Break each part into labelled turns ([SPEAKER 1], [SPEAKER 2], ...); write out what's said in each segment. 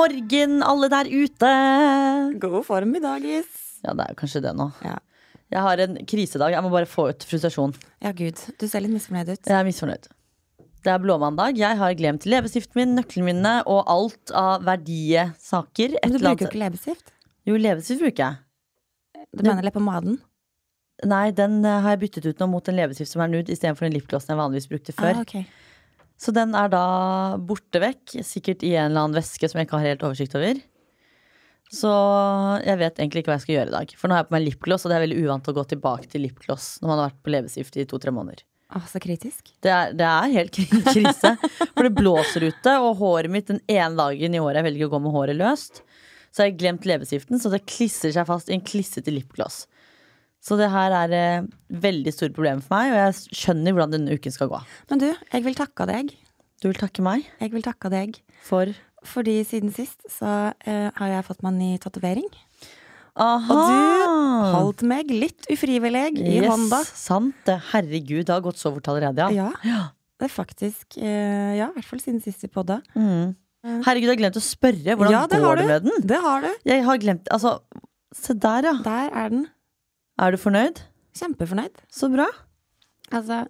[SPEAKER 1] morgen, alle der ute!
[SPEAKER 2] God form i dag, is.
[SPEAKER 1] Ja, det er jo kanskje det nå.
[SPEAKER 2] Ja.
[SPEAKER 1] Jeg har en krisedag. Jeg må bare få ut frustrasjon.
[SPEAKER 2] ja, gud. Du ser litt misfornøyd ut.
[SPEAKER 1] Jeg er misfornøyd. Det er blåmandag. Jeg har glemt leppestiften min, nøklene mine og alt av verdisaker.
[SPEAKER 2] Men du bruker jo ikke leppestift.
[SPEAKER 1] Jo, leppestift bruker jeg.
[SPEAKER 2] Du mener leppepomaden?
[SPEAKER 1] Nei, den eh, har jeg byttet ut nå mot en leppestift som er nude, istedenfor den lipglossen jeg vanligvis brukte før.
[SPEAKER 2] Ah, ok.
[SPEAKER 1] Så den er da borte vekk, sikkert i en eller annen veske som jeg ikke har helt oversikt over. Så jeg vet egentlig ikke hva jeg skal gjøre i dag. For nå har jeg på meg lipgloss, og det er veldig uvant å gå tilbake til lipgloss når man har vært på leppestift i to-tre måneder.
[SPEAKER 2] Åh, så kritisk.
[SPEAKER 1] Det er, det er helt krise. For det blåser ute, og håret mitt den ene dagen i året jeg velger å gå med håret løst, så har jeg glemt leppestiften, så det klisser seg fast i en klissete lipgloss. Så det her er eh, veldig store problemer for meg, og jeg skjønner hvordan denne uken skal gå.
[SPEAKER 2] Men du, jeg vil takke deg.
[SPEAKER 1] Du vil takke meg
[SPEAKER 2] Jeg vil takke deg.
[SPEAKER 1] for
[SPEAKER 2] Fordi siden sist så eh, har jeg fått meg en ny tatovering.
[SPEAKER 1] Aha!
[SPEAKER 2] Og du holdt meg litt ufrivillig i
[SPEAKER 1] yes,
[SPEAKER 2] hånda.
[SPEAKER 1] Sant det. Herregud, det har gått så fort allerede, ja.
[SPEAKER 2] Ja. Det er faktisk eh, Ja, i hvert fall siden sist vi podda.
[SPEAKER 1] Mm. Herregud, jeg har glemt å spørre. Hvordan
[SPEAKER 2] Ja, det
[SPEAKER 1] går det med den?
[SPEAKER 2] Det har du.
[SPEAKER 1] Jeg har glemt Altså, se der, ja.
[SPEAKER 2] Der er den.
[SPEAKER 1] Er du fornøyd?
[SPEAKER 2] Kjempefornøyd.
[SPEAKER 1] Så bra.
[SPEAKER 2] Altså,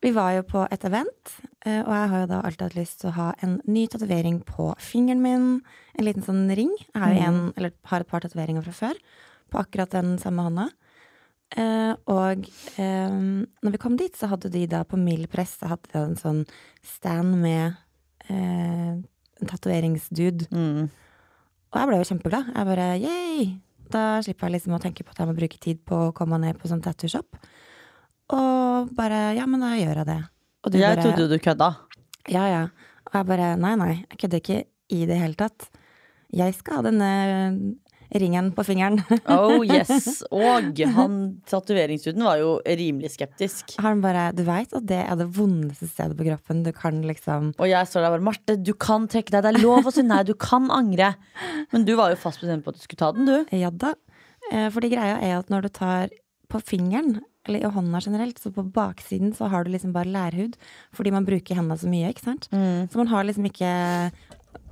[SPEAKER 2] vi var jo på et event, eh, og jeg har jo da alltid hatt lyst til å ha en ny tatovering på fingeren min. En liten sånn ring. Jeg har jo en, eller har et par tatoveringer fra før, på akkurat den samme hånda. Eh, og eh, når vi kom dit, så hadde de da på Mild Press så hadde de en sånn stand med en tatoveringsdude.
[SPEAKER 1] Mm.
[SPEAKER 2] Og jeg ble jo kjempeglad. Jeg bare yay! Da slipper jeg liksom å tenke på at jeg må bruke tid på å komme ned på sånn tattoo-shop. Og bare ja, men da gjør jeg det. Og du
[SPEAKER 1] Jeg
[SPEAKER 2] bare
[SPEAKER 1] trodde du kødda.
[SPEAKER 2] ja, ja. Og jeg bare nei, nei, jeg kødder ikke i det hele tatt. Jeg skal ha denne ringen på fingeren.
[SPEAKER 1] Oh yes. Og han tatoveringsstudenten var jo rimelig skeptisk.
[SPEAKER 2] Han bare du veit at det er det vondeste stedet på kroppen du kan liksom
[SPEAKER 1] Og jeg står der bare Marte, du kan trekke deg. Det er lov å si nei. Du kan angre. Men du var jo fast bestemt på at du skulle ta den, du.
[SPEAKER 2] Ja da. Eh, Fordi greia er at når du tar på fingeren, eller i hånda generelt, så på baksiden så har du liksom bare lærhud. Fordi man bruker hendene så mye, ikke sant. Så man har liksom ikke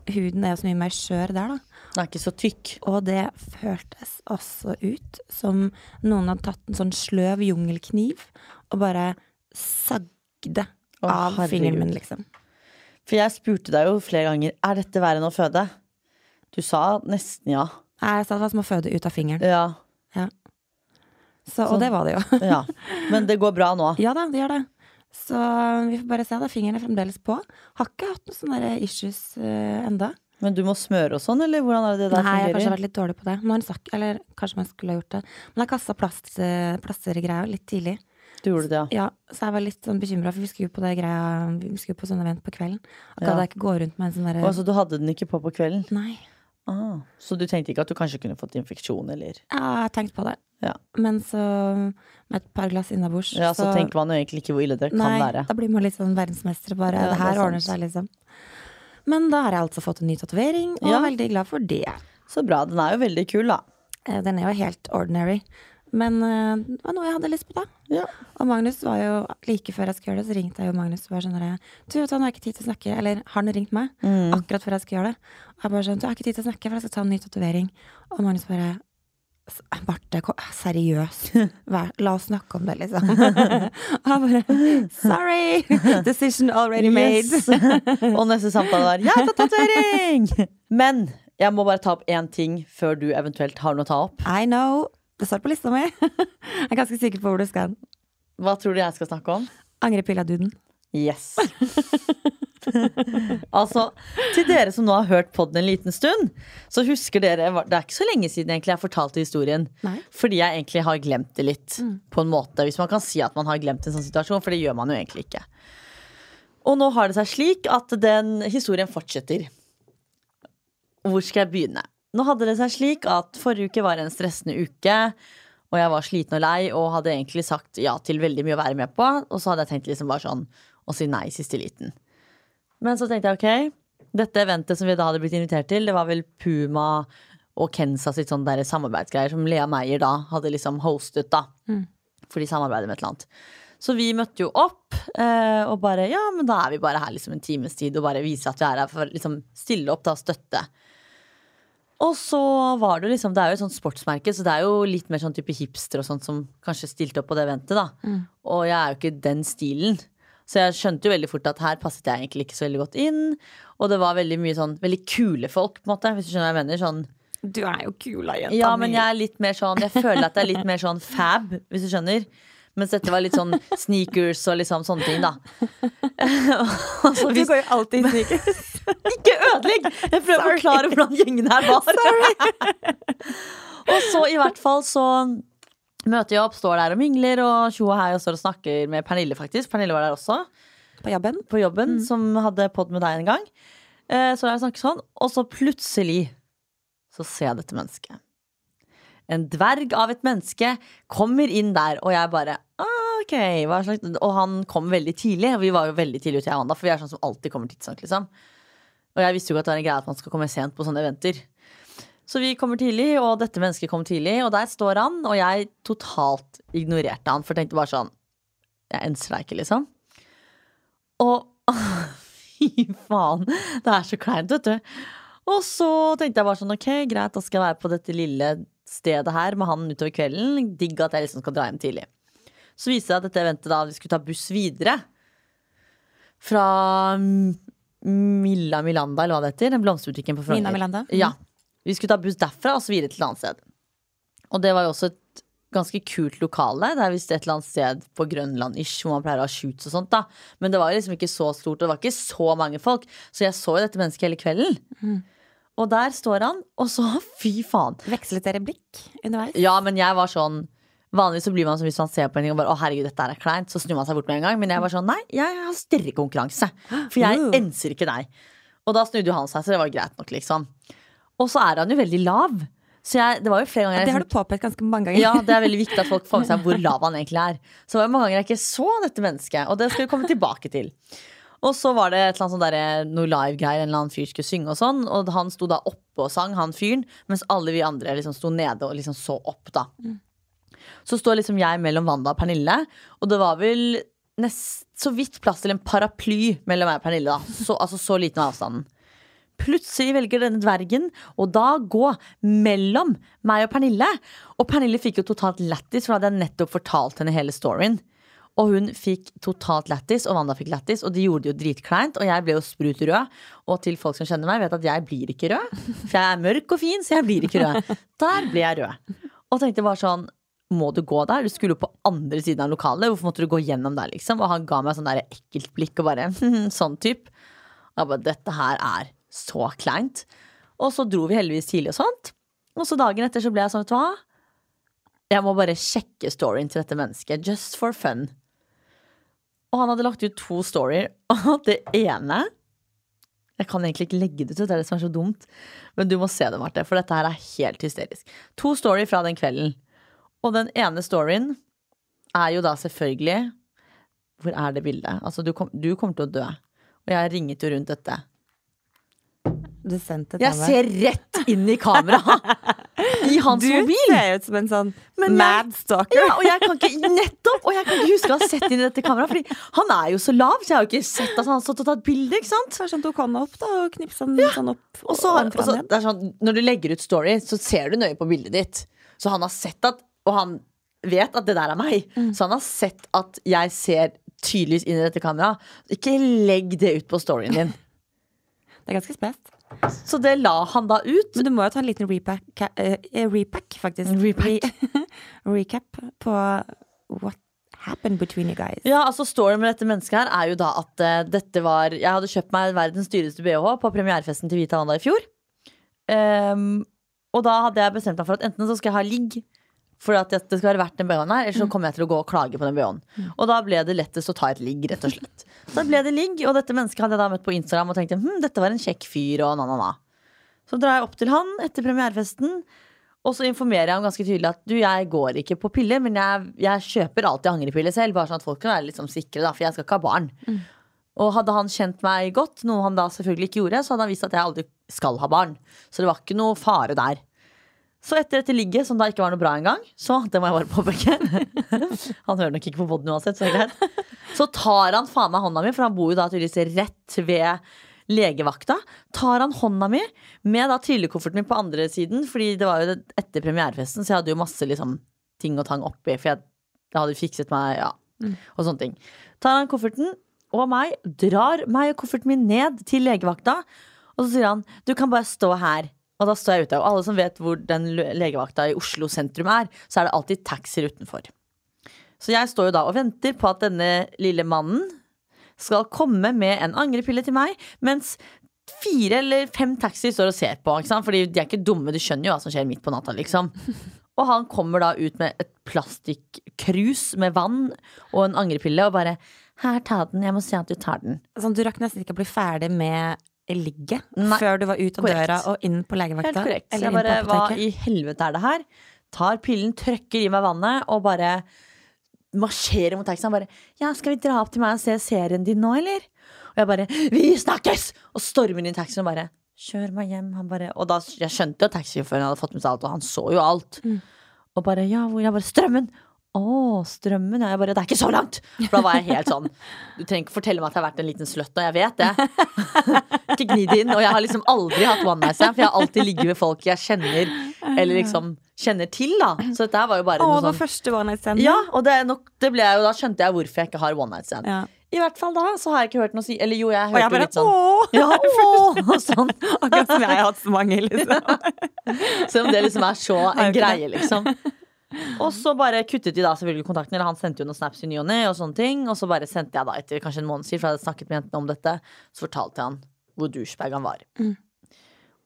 [SPEAKER 2] Huden er jo så mye mer skjør der, da.
[SPEAKER 1] Den er ikke så tykk.
[SPEAKER 2] Og det føltes også ut som noen hadde tatt en sånn sløv jungelkniv og bare sagde
[SPEAKER 1] Å,
[SPEAKER 2] av
[SPEAKER 1] herregud.
[SPEAKER 2] fingeren min, liksom.
[SPEAKER 1] For jeg spurte deg jo flere ganger Er dette verre enn å føde. Du sa nesten ja.
[SPEAKER 2] Jeg sa det var som å føde ut av fingeren.
[SPEAKER 1] Ja.
[SPEAKER 2] Så, og det var det jo.
[SPEAKER 1] ja. Men det går bra nå.
[SPEAKER 2] Ja da, det gjør det. Så vi får bare se. da, Fingeren er fremdeles på. Har ikke hatt noen sånne issues uh, enda.
[SPEAKER 1] Men du må smøre og sånn, eller hvordan er det det der
[SPEAKER 2] Nei, jeg har kanskje vært litt dårlig på det. Nå en sak, eller kanskje man skulle ha gjort det. Men jeg kasta plast, i greia litt tidlig.
[SPEAKER 1] Du gjorde det, ja.
[SPEAKER 2] Ja, Så jeg var litt sånn bekymra, for vi skulle jo på det greia Vi skulle på sånn event på kvelden. Og
[SPEAKER 1] Ja.
[SPEAKER 2] jeg ikke gå rundt med en sånn derre
[SPEAKER 1] så du hadde den ikke på på kvelden?
[SPEAKER 2] Nei.
[SPEAKER 1] Ah. Så du tenkte ikke at du kanskje kunne fått infeksjon, eller?
[SPEAKER 2] Ja, jeg tenkte på det.
[SPEAKER 1] Ja.
[SPEAKER 2] Men så, med et par glass innabords
[SPEAKER 1] Ja, så tenker man jo egentlig ikke hvor ille det kan
[SPEAKER 2] Nei,
[SPEAKER 1] være.
[SPEAKER 2] da blir man litt sånn verdensmester bare
[SPEAKER 1] Ja,
[SPEAKER 2] det her
[SPEAKER 1] det
[SPEAKER 2] ordner seg, liksom. Men da har jeg altså fått en ny tatovering, og
[SPEAKER 1] Ja.
[SPEAKER 2] er veldig glad for det.
[SPEAKER 1] Så bra. Den er jo veldig kul, da.
[SPEAKER 2] Eh, Den er jo helt ordinary. Men eh, det var noe jeg hadde lyst på, da.
[SPEAKER 1] Ja.
[SPEAKER 2] Og Magnus var jo like før jeg skulle gjøre det, så ringte jeg jo Magnus og bare sånn Du, vet du, han har ikke tid til å snakke. Eller han ringte meg
[SPEAKER 1] Mm.
[SPEAKER 2] akkurat før jeg skulle gjøre det. Og jeg bare sånn, du jeg har ikke tid til å snakke, for jeg skal ta en ny tatovering. Og Magnus bare "S- Marte, seriøst. La oss snakke om det, liksom. jeg bare Sorry! Decision already made.
[SPEAKER 1] Yes. Og neste samtale var 'jeg tar tatovering'! Men jeg må bare ta opp én ting før du eventuelt har noe å ta opp.
[SPEAKER 2] I know. Det står på lista mi. jeg er ganske sikker på hvor du skal.
[SPEAKER 1] Hva tror du jeg skal snakke om?
[SPEAKER 2] Angrepilla-duden.
[SPEAKER 1] Yes. altså, til dere som nå har hørt podden en liten stund, så husker dere Det er ikke så lenge siden jeg fortalte historien.
[SPEAKER 2] Nei.
[SPEAKER 1] Fordi jeg egentlig har glemt det litt, på en måte. Hvis man kan si at man har glemt en sånn situasjon, for det gjør man jo egentlig ikke. Og nå har det seg slik at den historien fortsetter. Hvor skal jeg begynne? Nå hadde det seg slik at forrige uke var en stressende uke. Og jeg var sliten og lei og hadde egentlig sagt ja til veldig mye å være med på. Og så hadde jeg tenkt liksom bare sånn å si nei i siste liten. Men så tenkte jeg ok, dette eventet som vi da hadde blitt invitert til, det var vel Puma og Kensa sitt sånn der samarbeidsgreier som Lea Meyer da hadde liksom hostet, da. For de samarbeider med et eller annet. Så vi møtte jo opp eh, og bare ja, men da er vi bare her liksom en times tid og bare viser at vi er her for å liksom stille opp da, støtte. Og så var det jo liksom Det er jo et sånt sportsmerke, så det er jo litt mer sånn type hipster og sånt som kanskje stilte opp på det eventet, da. Og jeg er jo ikke den stilen. Så jeg skjønte jo veldig fort at her passet jeg egentlig ikke så veldig godt inn. Og det var veldig mye sånn veldig kule folk, på en måte, hvis du skjønner hva jeg mener. Sånn
[SPEAKER 2] Du er jo kula, jenta
[SPEAKER 1] ja, men jeg er litt mer sånn Jeg føler at jeg er litt mer sånn fab, hvis du skjønner. Mens dette var litt sånn sneakers og liksom sånne ting, da. altså, hvis...
[SPEAKER 2] Du går jo alltid i sneakers.
[SPEAKER 1] ikke ødelegg! Jeg prøver å forklare hvordan gjengen her var. og så i hvert fall så møter jeg opp, står der og mingler og tjo og hei og står og snakker med Pernille, faktisk. Pernille var der også
[SPEAKER 2] På jobben.
[SPEAKER 1] på jobben, som hadde pod med deg en gang. Eh, Så jeg snakker sånn, og så plutselig så ser jeg dette mennesket. En dverg av et menneske kommer inn der, og jeg bare ah, ok, slags Og han kom veldig tidlig, og vi var jo veldig tidlig ute, jeg og Wanda, for vi er sånn som alltid kommer tidsnok, liksom. Og jeg visste jo ikke at det var en greie at man skal komme sent på sånne eventer. Så vi kommer tidlig, og dette mennesket kom tidlig, og der står han, og jeg totalt ignorerte han, for jeg tenkte bare sånn Jeg enser deg ikke, liksom. Og fy faen, det er så kleint, vet du. Og så tenkte jeg bare sånn, ok, greit, da skal jeg være på dette lille stedet her med han utover kvelden. Digg at jeg liksom skal dra hjem tidlig. Så viste det seg at dette eventet da vi skulle ta buss videre. Fra Milla Milanda, eller hva det heter. Den blomsterbutikken på Frogner.
[SPEAKER 2] Mina Milanda?
[SPEAKER 1] Ja. Vi skulle ta buss derfra og så videre til et annet sted. Og det var jo også et ganske kult lokale. Det er visst et eller annet sted på Grønland-ish hvor man pleier å ha shoots og sånt. da Men det var liksom ikke så stort, og det var ikke så mange folk. Så jeg så jo dette mennesket hele kvelden.
[SPEAKER 2] Mm.
[SPEAKER 1] Og der står han, og så fy faen.
[SPEAKER 2] Vekslet dere blikk underveis?
[SPEAKER 1] Ja, men jeg var sånn Vanligvis så blir man som hvis man ser på en ting og bare 'Å, herregud, dette er kleint', så snur man seg bort med en gang. Men jeg var sånn Nei, jeg har stirrekonkurranse. For jeg enser ikke deg. Og da snudde jo han seg, så det var greit nok, liksom. Og så er han jo veldig lav. Så jeg, det var jo flere ganger
[SPEAKER 2] Det har
[SPEAKER 1] liksom-
[SPEAKER 2] du påpekt ganske mange ganger.
[SPEAKER 1] ja, det er veldig viktig at folk får med seg hvor lav han egentlig er. Så det var jo mange ganger jeg ikke så dette mennesket, og det skal vi komme tilbake til. Og så var det et eller annet sånn noe live-greier, en eller annen fyr skulle synge og sånn, og han sto da oppe og sang, han fyren, mens alle vi andre liksom sto nede og liksom så opp, da. Så står liksom jeg mellom Wanda og Pernille, og det var vel nest, så vidt plass til en paraply mellom meg og Pernille, da. Så, altså så liten var avstanden. Plutselig velger denne dvergen å da gå mellom meg og Pernille. Og Pernille fikk jo totalt lættis, for da hadde jeg nettopp fortalt henne hele storyen. Og hun fikk totalt lættis, og Wanda fikk lættis, og de gjorde det jo dritkleint. Og jeg ble jo sprut rød. Og til folk som kjenner meg, vet at jeg blir ikke rød. For jeg er mørk og fin, så jeg blir ikke rød. Der ble jeg rød. Og tenkte bare sånn må du gå der? Du skulle jo på andre siden av lokalet. Hvorfor måtte du gå gjennom der, liksom? Og han ga meg sånn der ekkelt blikk og bare sånn type. Og jeg bare, dette her er så kleint. Og så dro vi heldigvis tidlig og sånt. Og så dagen etter så ble jeg sånn, vet du hva? Jeg må bare sjekke storyen til dette mennesket. Just for fun. Og han hadde lagt ut to storyer, og det ene Jeg kan egentlig ikke legge det ut, det er det som er så dumt. Men du må se det, Marte, for dette her er helt hysterisk. To storyer fra den kvelden. Og den ene storyen er jo da selvfølgelig Hvor er det bildet? Altså, du, kom, du kommer til å dø. Og jeg ringet jo rundt dette.
[SPEAKER 2] Du sendte
[SPEAKER 1] Jeg ser rett inn i kameraet! I hans
[SPEAKER 2] Du
[SPEAKER 1] mobil!
[SPEAKER 2] ser ut som en sånn
[SPEAKER 1] jeg-
[SPEAKER 2] mad stalker.
[SPEAKER 1] Ja, og jeg kan ikke nettopp Og jeg kan ikke huske å ha sett inn i dette kameraet, Fordi han er jo så lav, så jeg har jo ikke sett at han har stått og tatt bilde. ikke sant?
[SPEAKER 2] Sånn tok hånda opp da, og knipsa den sånn opp.
[SPEAKER 1] Og så,
[SPEAKER 2] og
[SPEAKER 1] så, det sånn, når du legger ut story, så ser du nøye på bildet ditt. Så han har sett at Og han vet at det der er meg. Så han har sett at jeg ser tydeligvis inn i dette kameraet. Ikke legg det ut på storyen din.
[SPEAKER 2] Det er ganske spest.
[SPEAKER 1] Så det la han da ut.
[SPEAKER 2] Men du må jo ta en liten repack, eh, repack faktisk.
[SPEAKER 1] Repack.
[SPEAKER 2] Recap på what happened between you guys.
[SPEAKER 1] Ja, altså Storyen med dette mennesket her er jo da at uh, dette var Jeg hadde kjøpt meg verdens dyreste bh på premierefesten til Vita Wanda i fjor. Um, og da hadde jeg bestemt meg for at enten så skal jeg ha ligg for at det skal være verdt den BH-en her, ellers så kommer jeg til å gå og klage på den BH-en. Og da ble det lettest å ta et ligg, rett og slett. Så da ble det ligg, og dette mennesket hadde jeg da møtt på Instagram og tenkte hm, dette var en kjekk fyr, og na-na-na. Så drar jeg opp til han etter premierefesten, og så informerer jeg ham ganske tydelig at du, jeg går ikke på piller, men jeg, jeg kjøper alltid angrepiller selv, bare sånn at folk kan være litt sånn sikre, da, for jeg skal ikke ha barn. Og hadde han kjent meg godt, noe han da selvfølgelig ikke gjorde, så hadde han visst at jeg aldri skal ha barn. Så det var ikke noe fare der. Så etter dette ligget, som da ikke var noe bra engang, så det må jeg bare påpeke Han hører nok ikke på poden uansett, så greit. Så tar han faen meg hånda mi, for han bor jo da tydeligvis rett ved legevakta, tar han hånda mi med da trillekofferten min på andre siden, fordi det var jo etter premierefesten, så jeg hadde jo masse liksom ting og tang oppi, for jeg, jeg hadde fikset meg, ja, og sånne ting. Tar han kofferten og meg, drar meg og kofferten min ned til legevakta, og så sier han, du kan bare stå her. Og da står jeg ute, og alle som vet hvor den legevakta i Oslo sentrum er, så er det alltid taxier utenfor. Så jeg står jo da og venter på at denne lille mannen skal komme med en angrepille til meg, mens fire eller fem taxier står og ser på. Ikke sant? Fordi de er ikke dumme, de skjønner jo hva som skjer midt på natta, liksom. Og han kommer da ut med et plastikkrus med vann og en angrepille og bare 'Her, ta den. Jeg må se at du tar den'.
[SPEAKER 2] Sånn, du rakk nesten ikke å bli ferdig med ligget
[SPEAKER 1] Nei,
[SPEAKER 2] før du var ut av
[SPEAKER 1] korrekt.
[SPEAKER 2] døra og inn på
[SPEAKER 1] Helt korrekt.
[SPEAKER 2] Eller
[SPEAKER 1] jeg bare Hva i helvete er det her? Tar pillen, trøkker i meg vannet og bare marsjerer mot taxien. Bare 'Ja, skal vi dra opp til meg og se serien din nå, eller?' Og jeg bare 'Vi snakkes!' Og stormer inn i taxien og bare 'Kjør meg hjem'. Han bare Og da jeg skjønte jo taxisjåføren hadde fått med seg alt, og han så jo alt. Og bare 'Ja, hvor?' Jeg bare 'Strømmen'. Å, strømmen. Jeg bare 'Det er ikke så langt'. For da var jeg helt sånn Du trenger ikke fortelle meg at jeg har vært en liten sløtt, og jeg vet det. ikke gni det inn. Og jeg har liksom aldri hatt one night stand, for jeg har alltid ligget med folk jeg kjenner, eller liksom kjenner til, da. Så dette var jo bare
[SPEAKER 2] Åh,
[SPEAKER 1] noe sånn
[SPEAKER 2] første one night stand.
[SPEAKER 1] Ja, og det, nok, det ble jeg jo, da skjønte jeg hvorfor jeg ikke har one night stand.
[SPEAKER 2] Ja.
[SPEAKER 1] I hvert fall da så har jeg ikke hørt noe si Eller jo, jeg
[SPEAKER 2] Og
[SPEAKER 1] hørte
[SPEAKER 2] jeg bare
[SPEAKER 1] litt sånn
[SPEAKER 2] åh!
[SPEAKER 1] ja, åh, og sånn.
[SPEAKER 2] Akkurat som jeg har hatt så mange, liksom.
[SPEAKER 1] Selv om det liksom er så en greie, liksom. Og så bare kuttet de da selvfølgelig kontakten. Eller han sendte jo noen snaps i ny og ne, og sånne ting. Og så bare sendte jeg da etter kanskje en måned siden, for jeg hadde snakket med jentene om dette, så fortalte jeg han hvor douchebag han var.
[SPEAKER 2] Mm.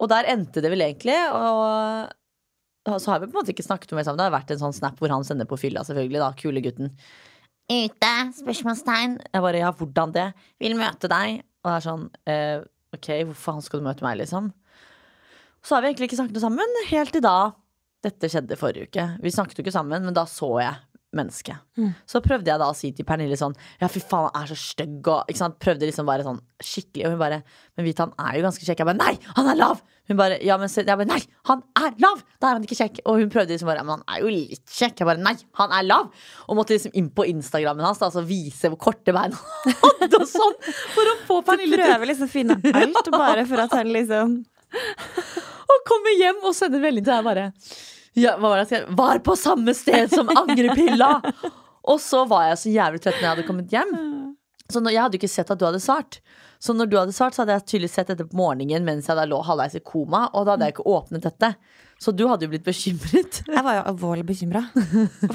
[SPEAKER 1] Og der endte det vel egentlig. Og så har vi på en måte ikke snakket noe det sammen. Det har vært en sånn snap hvor han sender på fylla, selvfølgelig. da, Kule gutten. Ute? Spørsmålstegn. Jeg bare ja, hvordan det? Vil møte deg. Og det er sånn eh, ok, hvor faen skal du møte meg, liksom? Så har vi egentlig ikke snakket noe sammen, helt til da dette skjedde forrige uke. Vi snakket jo ikke sammen, men da så jeg mennesket.
[SPEAKER 2] Mm.
[SPEAKER 1] Så prøvde jeg da å si til Pernille sånn Ja, fy faen, han er så stygg, og ikke sant? Prøvde liksom bare sånn skikkelig, og hun bare Men Vita, han er jo ganske kjekk. Jeg bare Nei, han er lav! Hun bare Ja, men Jeg bare Nei, han er lav! Da er han ikke kjekk. Og hun prøvde liksom bare Ja, men han er jo litt kjekk. Jeg bare Nei, han er lav! Og måtte liksom inn på Instagrammen hans, da, altså vise hvor korte bein han hadde og sånn, for å få Pernille til
[SPEAKER 2] prøver liksom å finne alt bare for at han liksom
[SPEAKER 1] Og kommer hjem og sender melding til deg bare ja, hva var det jeg skrev? Var på samme sted som angrepilla! og så var jeg så jævlig trøtt når jeg hadde kommet hjem. Så når, jeg hadde jo ikke sett at du hadde svart. Så når du hadde svart, så hadde jeg tydeligvis sett dette på morgenen mens jeg da lå halvveis i koma, og da hadde jeg ikke åpnet dette. Så du hadde jo blitt bekymret.
[SPEAKER 2] Jeg var jo alvorlig bekymra.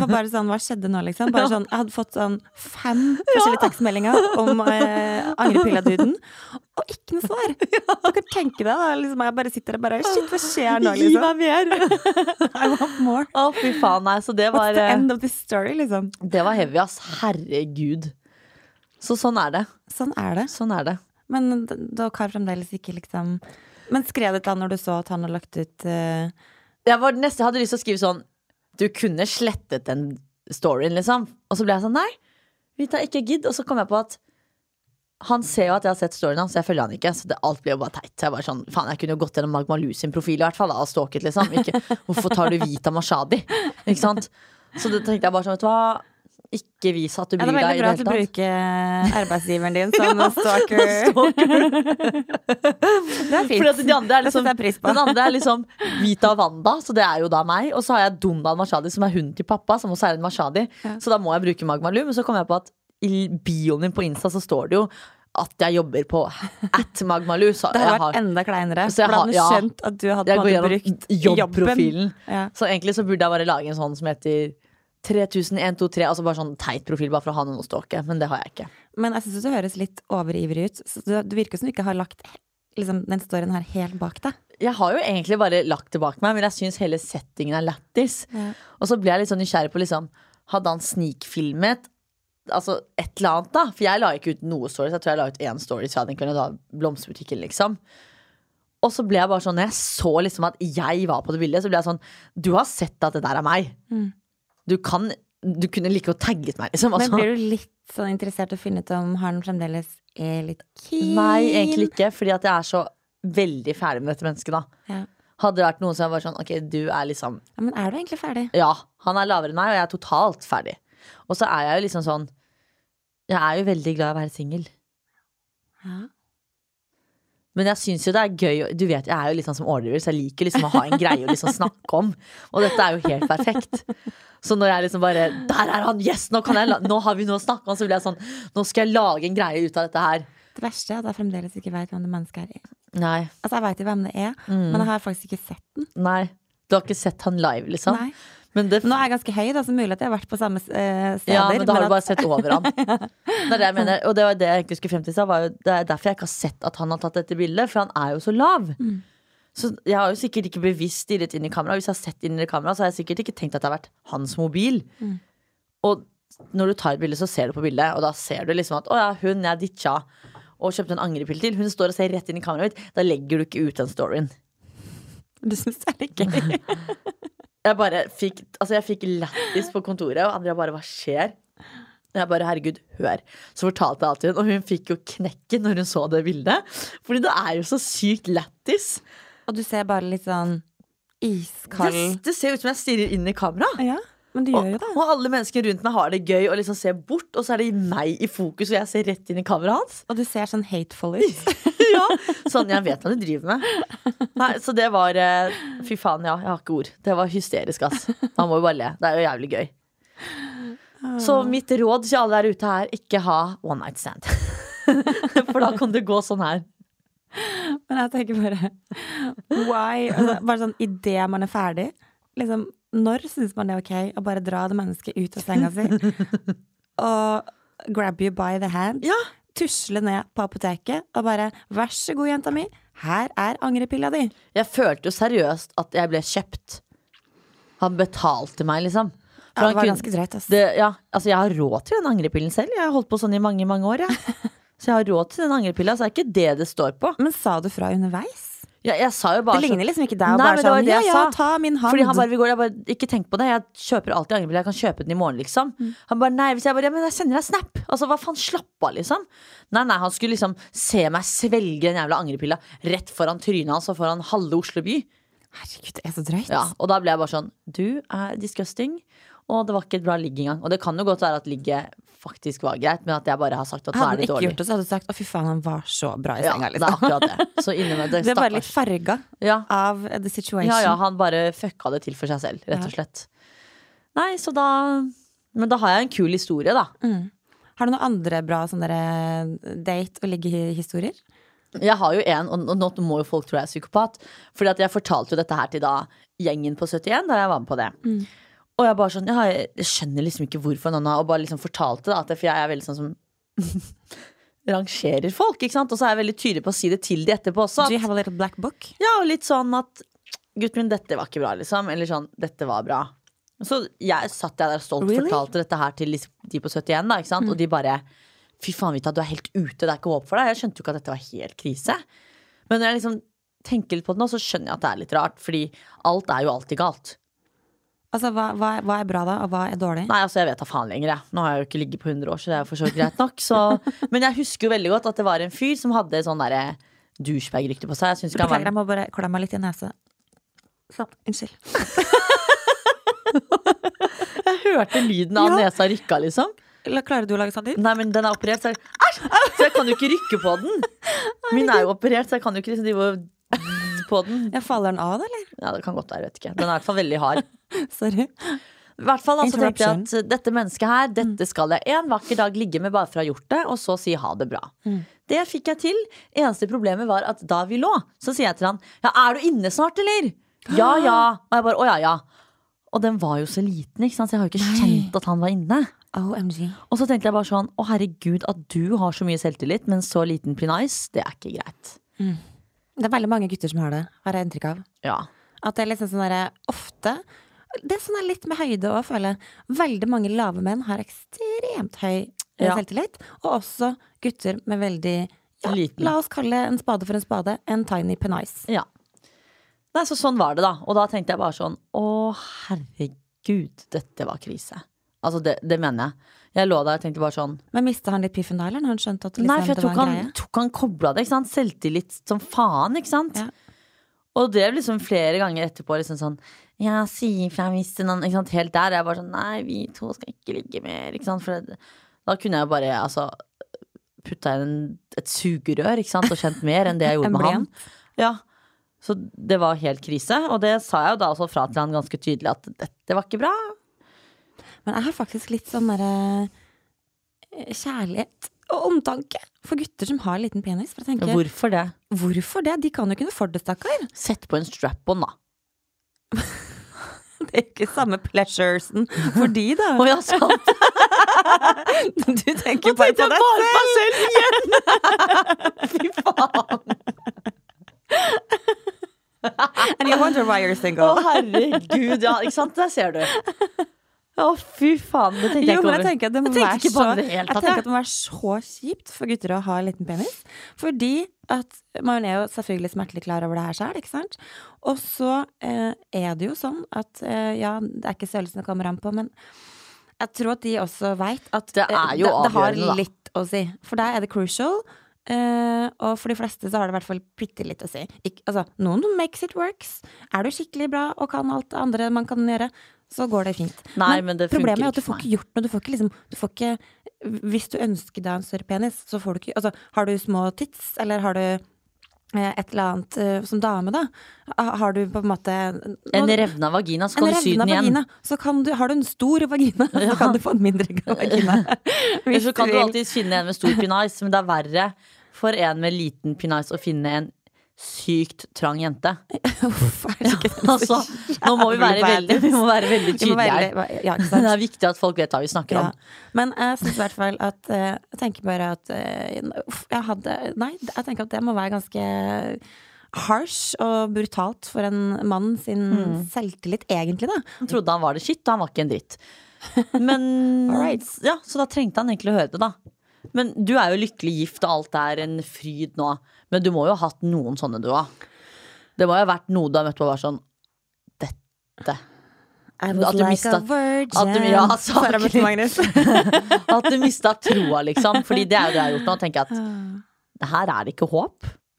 [SPEAKER 2] Bare sånn, hva skjedde nå, liksom? Bare sånn, jeg hadde fått sånn fem forskjellige tekstmeldinger om eh, angrepilla-duden, og ikke noe svar. Du kan tenke deg da, liksom, jeg bare sitter der bare Shit, hva skjer nå,
[SPEAKER 1] Gi
[SPEAKER 2] liksom?
[SPEAKER 1] meg mer!
[SPEAKER 2] I want more.
[SPEAKER 1] Å, fy faen, nei. Så det var,
[SPEAKER 2] What's the
[SPEAKER 1] eh,
[SPEAKER 2] end of this story, liksom?
[SPEAKER 1] det var heavy, ass. Herregud. Så sånn er det.
[SPEAKER 2] Sånn er det.
[SPEAKER 1] Sånn er det.
[SPEAKER 2] Men dere har fremdeles ikke liksom Men skrev det til han når du så at han hadde lagt ut eh,
[SPEAKER 1] jeg var neste, hadde lyst til å skrive sånn Du kunne slettet den storyen, liksom. Og så ble jeg sånn, nei, Vita, ikke gidd. Og så kom jeg på at han ser jo at jeg har sett storyen hans, så jeg følger han ikke. Så det, alt ble jo bare teit. Så jeg bare sånn, faen, jeg kunne jo gått gjennom Magma Lu sin profil i hvert fall, da, og stalket, liksom. Ikke, hvorfor tar du Vita Mashadi? Ikke sant? Så det tenkte jeg bare sånn, vet du hva. Ikke vis at du
[SPEAKER 2] Ja, det
[SPEAKER 1] bryr
[SPEAKER 2] er
[SPEAKER 1] deg
[SPEAKER 2] veldig
[SPEAKER 1] i
[SPEAKER 2] bra
[SPEAKER 1] det
[SPEAKER 2] at du
[SPEAKER 1] hele tatt.
[SPEAKER 2] bruker arbeidsgiveren din som stalker. Det er fint.
[SPEAKER 1] Fordi at de andre er
[SPEAKER 2] Det
[SPEAKER 1] liksom. Den andre er liksom Vita Wanda, så det er jo da meg. Og så har jeg Dundan Mashadi, som er hunden til pappa, som også er en Mashadi.
[SPEAKER 2] Ja.
[SPEAKER 1] Så da må jeg bruke Magma Lu. Men så kom jeg på at i bioen min på Insta så står det jo at jeg jobber på at Magmalu. Så
[SPEAKER 2] Det hadde vært har, enda kleinere.
[SPEAKER 1] Så jeg har- ja.
[SPEAKER 2] skjønt at du hadde brukt jobben.
[SPEAKER 1] jobbprofilen.
[SPEAKER 2] Ja.
[SPEAKER 1] Så egentlig så burde jeg bare lage en sånn som heter 300123. Altså bare sånn teit profil, bare for å ha noen å stalke. Men det har jeg ikke.
[SPEAKER 2] Men jeg syns du høres litt overivrig ut. Så du, det virker som du ikke har lagt liksom, den storyen her helt bak deg.
[SPEAKER 1] Jeg har jo egentlig bare lagt det bak meg, men jeg syns hele settingen er lættis.
[SPEAKER 2] Ja.
[SPEAKER 1] Og så ble jeg litt sånn nysgjerrig på liksom Hadde han snikfilmet Altså et eller annet, da? For jeg la ikke ut noe stories. Jeg tror jeg la ut én story så jeg hadde en kveld da Blomsterbutikken, liksom. Og så ble jeg bare sånn Når jeg så liksom at jeg var på det bildet, så ble jeg sånn Du har sett at det der er meg.
[SPEAKER 2] Mm.
[SPEAKER 1] Du kan Du kunne like godt tagget meg, liksom.
[SPEAKER 2] Men
[SPEAKER 1] Altså.
[SPEAKER 2] blir du litt sånn interessert i å finne ut om han fremdeles er litt keen?
[SPEAKER 1] Nei, egentlig ikke. Fordi at jeg er så veldig ferdig med dette mennesket, da.
[SPEAKER 2] Ja.
[SPEAKER 1] Hadde det vært noen som var sånn Ok, du er liksom
[SPEAKER 2] ja, Men er du egentlig ferdig?
[SPEAKER 1] Ja, han er lavere enn meg, og jeg er totalt ferdig. Og så er jeg jo liksom sånn Jeg er jo veldig glad i å være singel.
[SPEAKER 2] Ja.
[SPEAKER 1] Men jeg syns jo det er gøy Du vet, jeg er jo litt sånn som overdriver, så jeg liker liksom å ha en greie å liksom snakke om. Og dette er jo helt perfekt. Så når jeg liksom bare Der er han! Yes! Nå, kan jeg, nå har vi noe å snakke om! Så blir jeg sånn Nå skal jeg lage en greie ut av dette her.
[SPEAKER 2] Det verste er at jeg fremdeles ikke vet hvem det mennesket er.
[SPEAKER 1] Nei.
[SPEAKER 2] Altså, jeg vet jo hvem det er, men jeg har faktisk ikke sett den.
[SPEAKER 1] Nei. Du har ikke sett han live, liksom?
[SPEAKER 2] Nei.
[SPEAKER 1] Men det
[SPEAKER 2] Nå er jeg ganske høy, da, så mulig at jeg har vært på samme eh, steder.
[SPEAKER 1] Ja, men da har du
[SPEAKER 2] at-
[SPEAKER 1] bare sett over han. Det er det jeg mener. Og det var det jeg egentlig skulle frem til. var jo- Det er derfor jeg ikke har sett at han har tatt dette bildet, for han er jo så lav. Så jeg har jo sikkert ikke bevisst stirret inn i kamera. Hvis jeg har sett inn i kamera, så har jeg sikkert ikke tenkt at det har vært hans mobil. Og når du tar et bilde, så ser du på bildet, og da ser du liksom at å ja, hun jeg ditcha og kjøpte en angrepille til, hun står og ser rett inn i kameraet mitt. Da legger du ikke ut den storyen.
[SPEAKER 2] Du syns det er litt gøy?
[SPEAKER 1] Jeg bare fikk Altså jeg fikk lættis på kontoret, og Andrea bare 'hva skjer'? Jeg bare 'herregud, hør'. Så fortalte jeg alt til henne, og hun fikk jo knekken når hun så det bildet. Fordi det er jo så sykt lættis.
[SPEAKER 2] Og du ser bare litt sånn iskald
[SPEAKER 1] Det, det ser ut som jeg stirrer inn i kamera.
[SPEAKER 2] Ja, men
[SPEAKER 1] Og,
[SPEAKER 2] gjør jo det.
[SPEAKER 1] og alle mennesker rundt meg har det gøy og liksom ser bort, og så er det meg i fokus, og jeg ser rett inn i kameraet hans.
[SPEAKER 2] Og du ser sånn hateful ut.
[SPEAKER 1] ja, Sånn, jeg vet hva du driver med. Nei, Så det var eh, Fy faen, ja, jeg har ikke ord. Det var hysterisk, ass. Man må jo bare le. Det er jo jævlig gøy. Så mitt råd til alle der ute er ikke ha one night stand. For da kan det gå sånn her.
[SPEAKER 2] Men jeg tenker bare Why? Altså, bare sånn idet man er ferdig. Liksom, når syns man det er ok å bare dra det mennesket ut av senga si og grab you by the hand?
[SPEAKER 1] Ja,
[SPEAKER 2] Tusle ned på apoteket og bare 'vær så god, jenta mi, her er angrepilla di'.
[SPEAKER 1] Jeg følte jo seriøst at jeg ble kjøpt. Han betalte meg, liksom. For
[SPEAKER 2] Ja, det var
[SPEAKER 1] kunne-
[SPEAKER 2] ganske drøyt, ass.
[SPEAKER 1] Det, ja, altså jeg har råd til den angrepillen selv. Jeg har holdt på sånn i mange mange år. Jeg. Så jeg har råd til den angrepilla, så er ikke det det står på.
[SPEAKER 2] Men sa du fra underveis?
[SPEAKER 1] Ja, jeg sa jo bare
[SPEAKER 2] Det ligner
[SPEAKER 1] sånn-
[SPEAKER 2] liksom ikke deg
[SPEAKER 1] Nei,
[SPEAKER 2] bare sånn 'ja ja, ta min hand'.
[SPEAKER 1] Fordi han bare, vi går, jeg bare, ikke tenk på det, jeg kjøper alltid angrepille. Jeg kan kjøpe den i morgen, liksom.
[SPEAKER 2] Mm.
[SPEAKER 1] Han bare, nei, hvis jeg bare, ja, men jeg sender deg snap. Altså, hva faen, slapp av, liksom. Nei, nei, han skulle liksom se meg svelge den jævla angrepilla rett foran trynet hans og foran halve Oslo by.
[SPEAKER 2] Herregud, det er så drøyt.
[SPEAKER 1] Ja, og da ble jeg bare sånn, du er disgusting. Og det var ikke et bra ligg engang. Og det kan jo godt være at ligget faktisk var greit, men at jeg bare har sagt at nå
[SPEAKER 2] Hadde
[SPEAKER 1] er
[SPEAKER 2] du
[SPEAKER 1] Hadde
[SPEAKER 2] ikke gjort det, så hadde du sagt 'å, fy faen, han var så bra i senga.
[SPEAKER 1] Ja, det er
[SPEAKER 2] Liksom.
[SPEAKER 1] akkurat det. Så innimellom det,
[SPEAKER 2] det bare litt farga
[SPEAKER 1] Ja.
[SPEAKER 2] av the situation.
[SPEAKER 1] Ja, ja, han bare fucka det til for seg selv, rett og slett. Nei, så da Men da har jeg en kul historie, da.
[SPEAKER 2] Har du noen andre bra sånne eh, date- og liggehistorier?
[SPEAKER 1] Jeg har jo en, og nå må jo folk tro jeg er psykopat. Fordi at jeg fortalte jo dette her til da gjengen på 71 da jeg var med på det. Og jeg bare sånn, ja, jeg skjønner liksom ikke hvorfor noen har Og bare liksom fortalte det, at det, for jeg er veldig sånn som rangerer folk, ikke sant. Og så er jeg veldig tydelig på å si det til de etterpå også.
[SPEAKER 2] Do you have a little black book?
[SPEAKER 1] ja, og litt sånn at gutten min, dette var ikke bra, liksom. Eller sånn, dette var bra. Så jeg satt jeg der stolt og
[SPEAKER 2] Really?
[SPEAKER 1] fortalte dette her til de- de på 71, da, ikke sant. Og de bare Fy faen, Vita, du er helt ute. Det er ikke håp for deg. Jeg skjønte jo ikke at dette var helt krise. Men når jeg liksom tenker litt på det nå, så skjønner jeg at det er litt rart. Fordi alt er jo alltid galt.
[SPEAKER 2] Altså, hva, hva, hva er bra da, og hva er dårlig?
[SPEAKER 1] Nei, altså jeg vet da faen lenger, jeg. Nå har jeg jo ikke ligget på 100 år, så det er jo for så greit nok. Så. Men jeg husker jo veldig godt at det var en fyr som hadde sånn derre douchebag-rykte på seg. Jeg
[SPEAKER 2] Beklager,
[SPEAKER 1] var
[SPEAKER 2] jeg må bare klemme meg litt i nesa. Sånn, unnskyld.
[SPEAKER 1] Jeg hørte lyden av
[SPEAKER 2] Ja.
[SPEAKER 1] nesa rykka, liksom.
[SPEAKER 2] Klarer du å lage sånn lyd?
[SPEAKER 1] Nei, men den er operert, så, Æsj! så jeg kan jo ikke rykke på den. Min er jo operert, så jeg kan jo ikke liksom drive og på den.
[SPEAKER 2] Jeg faller den av, eller?
[SPEAKER 1] Ja, det kan godt være, vet ikke. Den er i hvert fall veldig hard.
[SPEAKER 2] Sorry.
[SPEAKER 1] I hvert fall altså, tenkte jeg at dette mennesket her, dette skal jeg en vakker dag ligge med bare for å ha gjort det, og så si ha det bra. Det fikk jeg til. Eneste problemet var at da vi lå, så sier jeg til han ja, er du inne snart, eller? Ja, ja. Og jeg bare å ja, ja. Og den var jo så liten, ikke sant? så jeg har jo ikke kjent at han var inne.
[SPEAKER 2] OMG.
[SPEAKER 1] Og så tenkte jeg bare sånn å herregud, at du har så mye selvtillit, men så liten prinais det er ikke greit.
[SPEAKER 2] Det er veldig mange gutter som har det, har jeg inntrykk av.
[SPEAKER 1] Ja.
[SPEAKER 2] At det er liksom sånn derre ofte Det er sånn litt med høyde òg, føler jeg. Veldig mange lave menn har ekstremt høy eh,
[SPEAKER 1] Ja.
[SPEAKER 2] selvtillit. Og også gutter med veldig ja,
[SPEAKER 1] Liten.
[SPEAKER 2] La oss kalle en spade for en spade. En tiny penice.
[SPEAKER 1] ja. Nei, så sånn var det, da. Og da tenkte jeg bare sånn å herregud, dette var krise. Altså, det, det mener jeg. Jeg lå der og tenkte bare sånn
[SPEAKER 2] Men mista han litt piffen da, eller? Når han skjønte at liksom,
[SPEAKER 1] Nei, for jeg
[SPEAKER 2] det
[SPEAKER 1] tok
[SPEAKER 2] en
[SPEAKER 1] han,
[SPEAKER 2] greie?
[SPEAKER 1] tok han kobla det, ikke sant? Selvtillit som faen, ikke sant?
[SPEAKER 2] Ja.
[SPEAKER 1] Og det liksom flere ganger etterpå liksom sånn Ja, si ifra hvis det noen Ikke sant, helt der. Jeg bare sånn Nei, vi to skal ikke ligge mer, ikke sant. For det, da kunne jeg bare, altså putta inn et sugerør ikke sant? og kjent mer enn det jeg gjorde med han. Ja. Så det var helt krise, og det sa jeg jo da også fra til han ganske tydelig at dette var ikke bra.
[SPEAKER 2] Men jeg har faktisk litt sånn derre eh, kjærlighet og omtanke for gutter som har liten penis. Tenker,
[SPEAKER 1] Hvorfor det?
[SPEAKER 2] hvorfor det? De kan jo ikke noe for det, stakkar.
[SPEAKER 1] Sett på en strap-on, da.
[SPEAKER 2] Det er ikke samme pleasuresen for de, da.
[SPEAKER 1] Å ja, sant!
[SPEAKER 2] Du tenker bare på deg
[SPEAKER 1] bare meg selv igjen! Fy faen!
[SPEAKER 2] And you wonder why you're single.
[SPEAKER 1] Å,
[SPEAKER 2] oh,
[SPEAKER 1] herregud, ja, ikke sant? Der ser du. Å, fy faen. Det tenkte jeg ikke
[SPEAKER 2] over. jeg tenker at det må være så, jeg tenker at det må være så kjipt for gutter å ha en liten penis. Fordi at man er jo selvfølgelig smertelig klar over det her sjøl, ikke sant. Og så eh, er det jo sånn at eh, ja, det er ikke størrelsen det kommer an på, men jeg tror at de også veit at
[SPEAKER 1] Det
[SPEAKER 2] eh, det, det har litt å si. For der er det crucial. Uh, og for de fleste så har det i hvert fall bitte litt å si. Ikke, altså, noen makes it works. Er du skikkelig bra og kan alt det andre man kan gjøre, så går det fint.
[SPEAKER 1] Nei, men det
[SPEAKER 2] problemet er at du får ikke gjort noe. Du får ikke liksom du får ikke, Hvis du ønsker deg en større penis, så får du ikke Altså, har du små tits, eller har du eh, et eller annet eh, som dame, da? Har du på en måte
[SPEAKER 1] En revna vagina, så kan du sy den igjen.
[SPEAKER 2] vagina, så kan du, har du en stor vagina, så kan du få en mindre vagina.
[SPEAKER 1] Eller så kan du alltid finne en med stor pinais, men det er verre for en med liten pinais å finne en sykt trang jente.
[SPEAKER 2] Uff, det
[SPEAKER 1] Altså, nå må vi være veldig, vi må være veldig tydelige her.
[SPEAKER 2] Ja,
[SPEAKER 1] Det er viktig at folk vet hva vi snakker
[SPEAKER 2] Ja.
[SPEAKER 1] om.
[SPEAKER 2] Men jeg syns i hvert fall at eh, Jeg tenker bare at eh, jeg hadde Nei, jeg tenker at det må være ganske harsh og brutalt for en mann sin
[SPEAKER 1] Mm.
[SPEAKER 2] selvtillit, egentlig, da.
[SPEAKER 1] Han trodde han var det shit, og han var ikke en dritt. Men
[SPEAKER 2] right.
[SPEAKER 1] ja, Så da trengte han egentlig å høre det, da. Men du er jo lykkelig gift, og alt er en fryd nå. Men du må jo ha hatt noen sånne, du òg. Det må jo ha vært noe du har møtt på og vært sånn Dette.
[SPEAKER 2] I
[SPEAKER 1] was At du like mistet- a
[SPEAKER 2] virgin.
[SPEAKER 1] at du- ja. At du mista troa, liksom. Fordi det er jo det jeg har gjort nå. Tenker at det her er det ikke håp.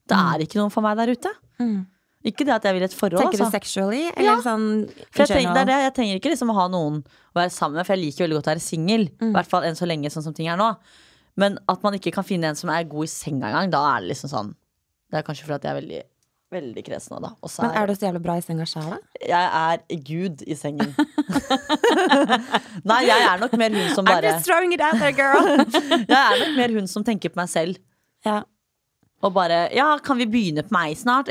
[SPEAKER 1] Det er ikke noen for meg der ute.
[SPEAKER 2] Mm.
[SPEAKER 1] Ikke det at jeg vil et forhold,
[SPEAKER 2] Tenker du
[SPEAKER 1] altså.
[SPEAKER 2] sexually, eller
[SPEAKER 1] Ja.
[SPEAKER 2] sånn
[SPEAKER 1] For jeg, tenker, er jeg trenger ikke liksom å ha noen å være sammen med, for jeg liker veldig godt å være singel. I hvert fall enn så lenge, sånn som ting er nå. Men at man ikke kan finne en som er god i senga engang, da er det liksom sånn Det er kanskje fordi jeg er veldig, veldig kresen av det.
[SPEAKER 2] Men
[SPEAKER 1] er,
[SPEAKER 2] er du så jævlig bra i senga sjæl, da?
[SPEAKER 1] jeg er gud i sengen. Nei, jeg er nok mer hun som
[SPEAKER 2] I'm
[SPEAKER 1] bare
[SPEAKER 2] just throwing it out there, girl!
[SPEAKER 1] Jeg er nok mer hun som tenker på meg selv.
[SPEAKER 2] ja.
[SPEAKER 1] Og bare Ja, kan vi begynne på meg snart?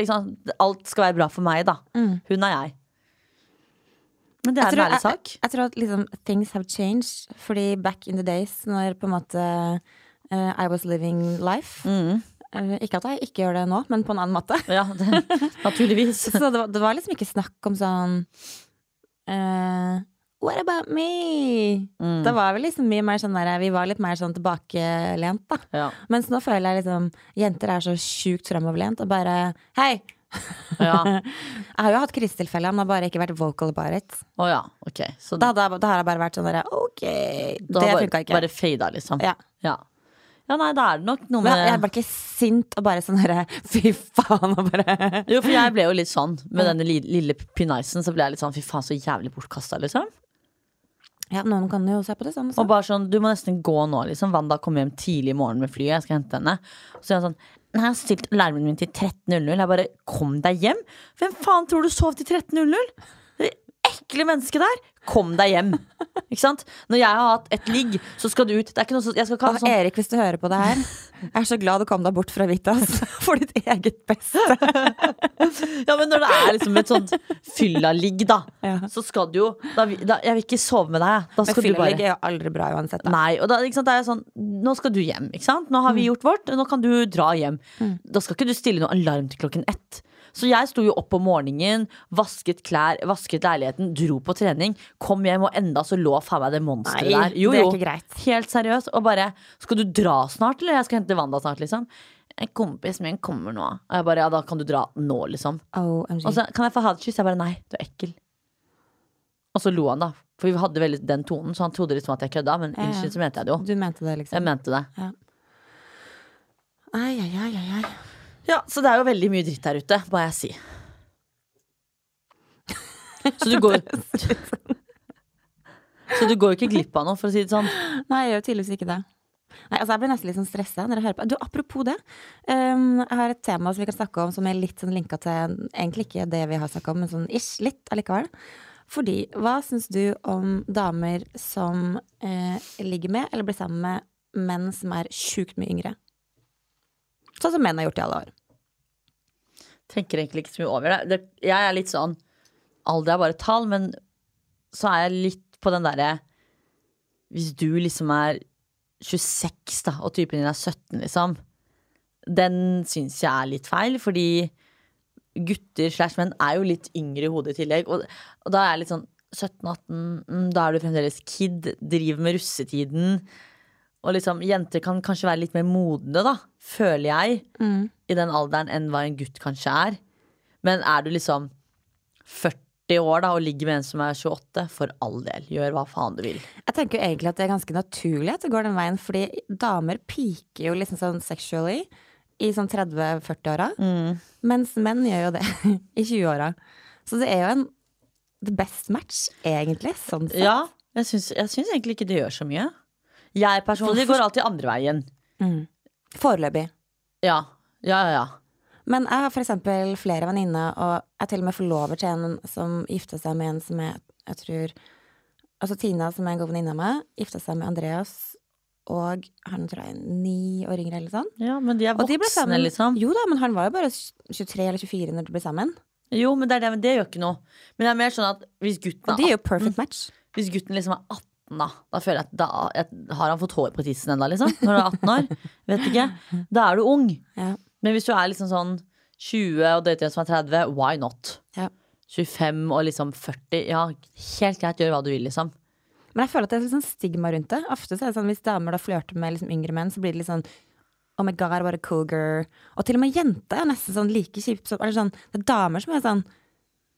[SPEAKER 1] Alt skal være bra for meg, da.
[SPEAKER 2] Mm.
[SPEAKER 1] Hun er jeg. Men det er en ærlig sak.
[SPEAKER 2] Jeg, jeg tror at liksom things have changed. Fordi back in the days, når på en måte uh, I was living life
[SPEAKER 1] Mm.
[SPEAKER 2] eh, Ikke at jeg ikke gjør det nå, men på en annen måte.
[SPEAKER 1] Ja, det, naturligvis.
[SPEAKER 2] Så det var, det var liksom ikke snakk om sånn uh, What about me?
[SPEAKER 1] Mm.
[SPEAKER 2] Det var vel liksom mye mer sånn der Vi var litt mer sånn tilbakelent, da.
[SPEAKER 1] Ja.
[SPEAKER 2] Mens nå føler jeg liksom Jenter er så sjukt fremoverlent og bare Hei!
[SPEAKER 1] Ja.
[SPEAKER 2] Jeg har jo hatt krisetilfeller, men har bare ikke vært vocal about it.
[SPEAKER 1] Oh, ja, okay. Så
[SPEAKER 2] Da, da, da har jeg bare vært sånn derre OK,
[SPEAKER 1] da
[SPEAKER 2] det funka ikke.
[SPEAKER 1] bare fada, liksom.
[SPEAKER 2] Ja.
[SPEAKER 1] Ja. ja, nei, da er det nok noe
[SPEAKER 2] Men jeg
[SPEAKER 1] med
[SPEAKER 2] ble ikke sint og bare sånn herre fy faen og bare
[SPEAKER 1] Jo, for jeg ble jo litt sånn med denne lille pinisen. Så ble jeg litt sånn fy faen, så jævlig bortkasta, liksom.
[SPEAKER 2] Ja, noen kan jo se på det sånn.
[SPEAKER 1] Og bare sånn, du må nesten gå nå, liksom. Wanda kommer hjem tidlig i morgen med flyet, jeg skal hente henne. Så så er jeg jeg har stilt alarmen min til 13.00. Jeg bare Kom deg hjem! Hvem faen tror du sov til 13.00? Det ekle mennesket der! Kom deg hjem! Ikke sant? Når jeg har hatt et ligg, så skal du ut. Det er ikke noe så, jeg skal ikke ha sånn
[SPEAKER 2] Erik, hvis du hører på det her, jeg er så glad du kom deg bort fra Vitas for ditt eget beste.
[SPEAKER 1] Ja, men når det er liksom et sånt fylla-ligg, da,
[SPEAKER 2] Ja.
[SPEAKER 1] så skal du jo da, da, Jeg vil ikke sove med deg. Da
[SPEAKER 2] Men
[SPEAKER 1] skal du
[SPEAKER 2] fylleligg
[SPEAKER 1] bare
[SPEAKER 2] er jo aldri bra uansett. Da.
[SPEAKER 1] Nei, og da, ikke sant, det er sånn Nå skal du hjem, ikke sant? Nå har vi gjort vårt, nå kan du dra hjem. Da skal ikke du stille noe alarm til klokken ett. Så jeg sto jo opp om morgenen, vasket klær, vasket leiligheten, dro på trening. Kom hjem, og enda så lå faen meg det monsteret der. Jo,
[SPEAKER 2] det er
[SPEAKER 1] jo.
[SPEAKER 2] ikke greit.
[SPEAKER 1] Helt seriøst. Og bare Skal du dra snart, eller? Jeg skal hente Wanda snart, liksom. En kompis min kommer nå. Og jeg bare Ja, da kan du dra nå, liksom.
[SPEAKER 2] Oh,
[SPEAKER 1] Og så kan jeg få ha et kyss? Jeg bare nei, du er ekkel. Og så lo han, da. For vi hadde veldig den tonen, så han trodde liksom at jeg kødda. Men
[SPEAKER 2] Ja, ja.
[SPEAKER 1] så mente jeg det jo.
[SPEAKER 2] du mente det, liksom?
[SPEAKER 1] Jeg mente det.
[SPEAKER 2] Ja. ai, ai, ai, ai.
[SPEAKER 1] Ja, Så det er jo veldig mye dritt der ute, må jeg si. Så du går Så du går ikke glipp av noe, for å si det sånn.
[SPEAKER 2] Nei, jeg gjør tydeligvis ikke det. Nei, altså Jeg blir nesten litt sånn stressa når jeg hører på. Du, Apropos det. Um, jeg har et tema som vi kan snakke om som er litt sånn linka til egentlig ikke det vi har snakka om, men sånn ish, litt allikevel. Fordi, hva syns du om damer som eh, ligger med eller blir sammen med menn som er sjukt mye yngre? Sånn som menn har gjort i alle år.
[SPEAKER 1] Tenker egentlig ikke så mye over det. det. Jeg er litt sånn Alder er bare tall, men så er jeg litt på den derre Hvis du liksom er 26, da, og typen din er 17, liksom. Den syns jeg er litt feil, fordi gutter slash menn er jo litt yngre i hodet i tillegg. Og, og da er jeg litt sånn 17-18, mm, da er du fremdeles kid, driver med russetiden. Og liksom, jenter kan kanskje være litt mer modne, da, føler jeg, i den alderen enn hva en gutt kanskje er. Men er du liksom 40 år da og ligger med en som er 28, for all del, gjør hva faen du vil.
[SPEAKER 2] Jeg tenker jo egentlig at det er ganske naturlig at det går den veien, fordi damer piker jo liksom sånn sexually i sånn 30-40-åra, mens menn gjør jo det i 20-åra. Så det er jo en the best match, egentlig, sånn sett.
[SPEAKER 1] Ja, jeg syns egentlig ikke det gjør så mye. Jeg personlig
[SPEAKER 2] Hvorfor-
[SPEAKER 1] går alltid andre veien.
[SPEAKER 2] Foreløpig.
[SPEAKER 1] Ja, ja, ja. ja.
[SPEAKER 2] Men jeg har eksempel flere venninner, og jeg til og med forlover til en som gifta seg med en som jeg, jeg tror Altså Tina, som er en god venninne av meg, gifta seg med Andreas, og han tror jeg er ni år yngre, eller sånn.
[SPEAKER 1] ja men de er voksne,
[SPEAKER 2] de
[SPEAKER 1] liksom.
[SPEAKER 2] Jo da, men han var jo bare 23 eller 24 når de ble sammen.
[SPEAKER 1] Jo, men det, er det, men det gjør ikke noe. Men det er mer sånn at hvis gutten
[SPEAKER 2] Og
[SPEAKER 1] er
[SPEAKER 2] de er jo perfect match.
[SPEAKER 1] hvis gutten liksom er 18 da, da føler jeg at da jeg, har han fått hår på tissen ennå, liksom. Når du er 18 år. Vet ikke. Da er du ung.
[SPEAKER 2] Ja.
[SPEAKER 1] Men hvis du er liksom sånn 20 og dater en som er 30, why not?
[SPEAKER 2] Ja.
[SPEAKER 1] 25 og liksom 40, ja, helt greit, gjør hva du vil, liksom.
[SPEAKER 2] Men jeg føler at det er litt sånn stigma rundt det. Ofte så er det sånn hvis damer da flørter med liksom yngre menn, så blir det litt sånn Oh my god, what a cougar. Og til og med jenter er nesten sånn like kjipt sånn, det er damer som er sånn